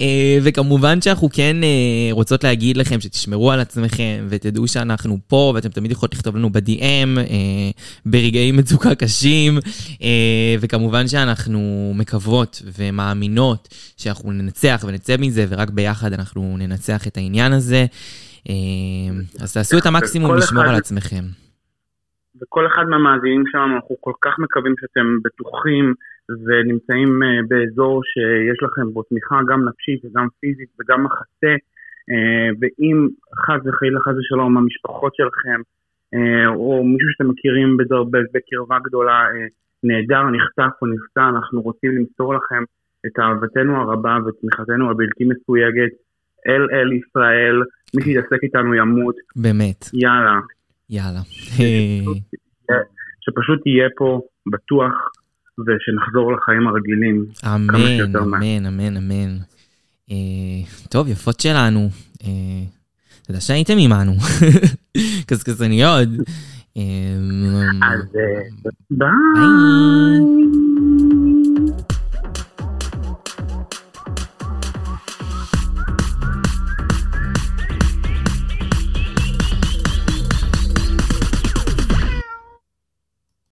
אה, וכמובן שאנחנו כן אה, רוצות להגיד לכם שתשמרו על עצמכם ותדעו שאנחנו פה ואתם תמיד יכולות לכתוב לנו ב-DM אה, ברגעי מצוקה קשים. וכמובן שאנחנו מקוות ומאמינות שאנחנו ננצח ונצא מזה ורק ביחד אנחנו ננצח את העניין הזה. אז תעשו את המקסימום לשמור על עצמכם. וכל אחד מהמאזינים שלנו, אנחנו כל כך מקווים שאתם בטוחים ונמצאים אה, באזור שיש לכם בו תמיכה גם נפשית וגם פיזית וגם מחסה, אה, ואם חס וחלילה חס ושלום המשפחות שלכם, אה, או מישהו שאתם מכירים בקרבה גדולה, נעדר, נחטף או נפצע, אנחנו רוצים למסור לכם את אהבתנו הרבה ותמיכתנו הבלתי מסויגת אל אל ישראל, מי שיתעסק איתנו ימות. באמת. יאללה. יאללה. שפשוט יהיה פה בטוח ושנחזור לחיים הרגילים. אמן, אמן, אמן, אמן. אה, טוב, יפות שלנו. אה, תודה שהייתם עמנו. קזקזניות. אה, אז ביי.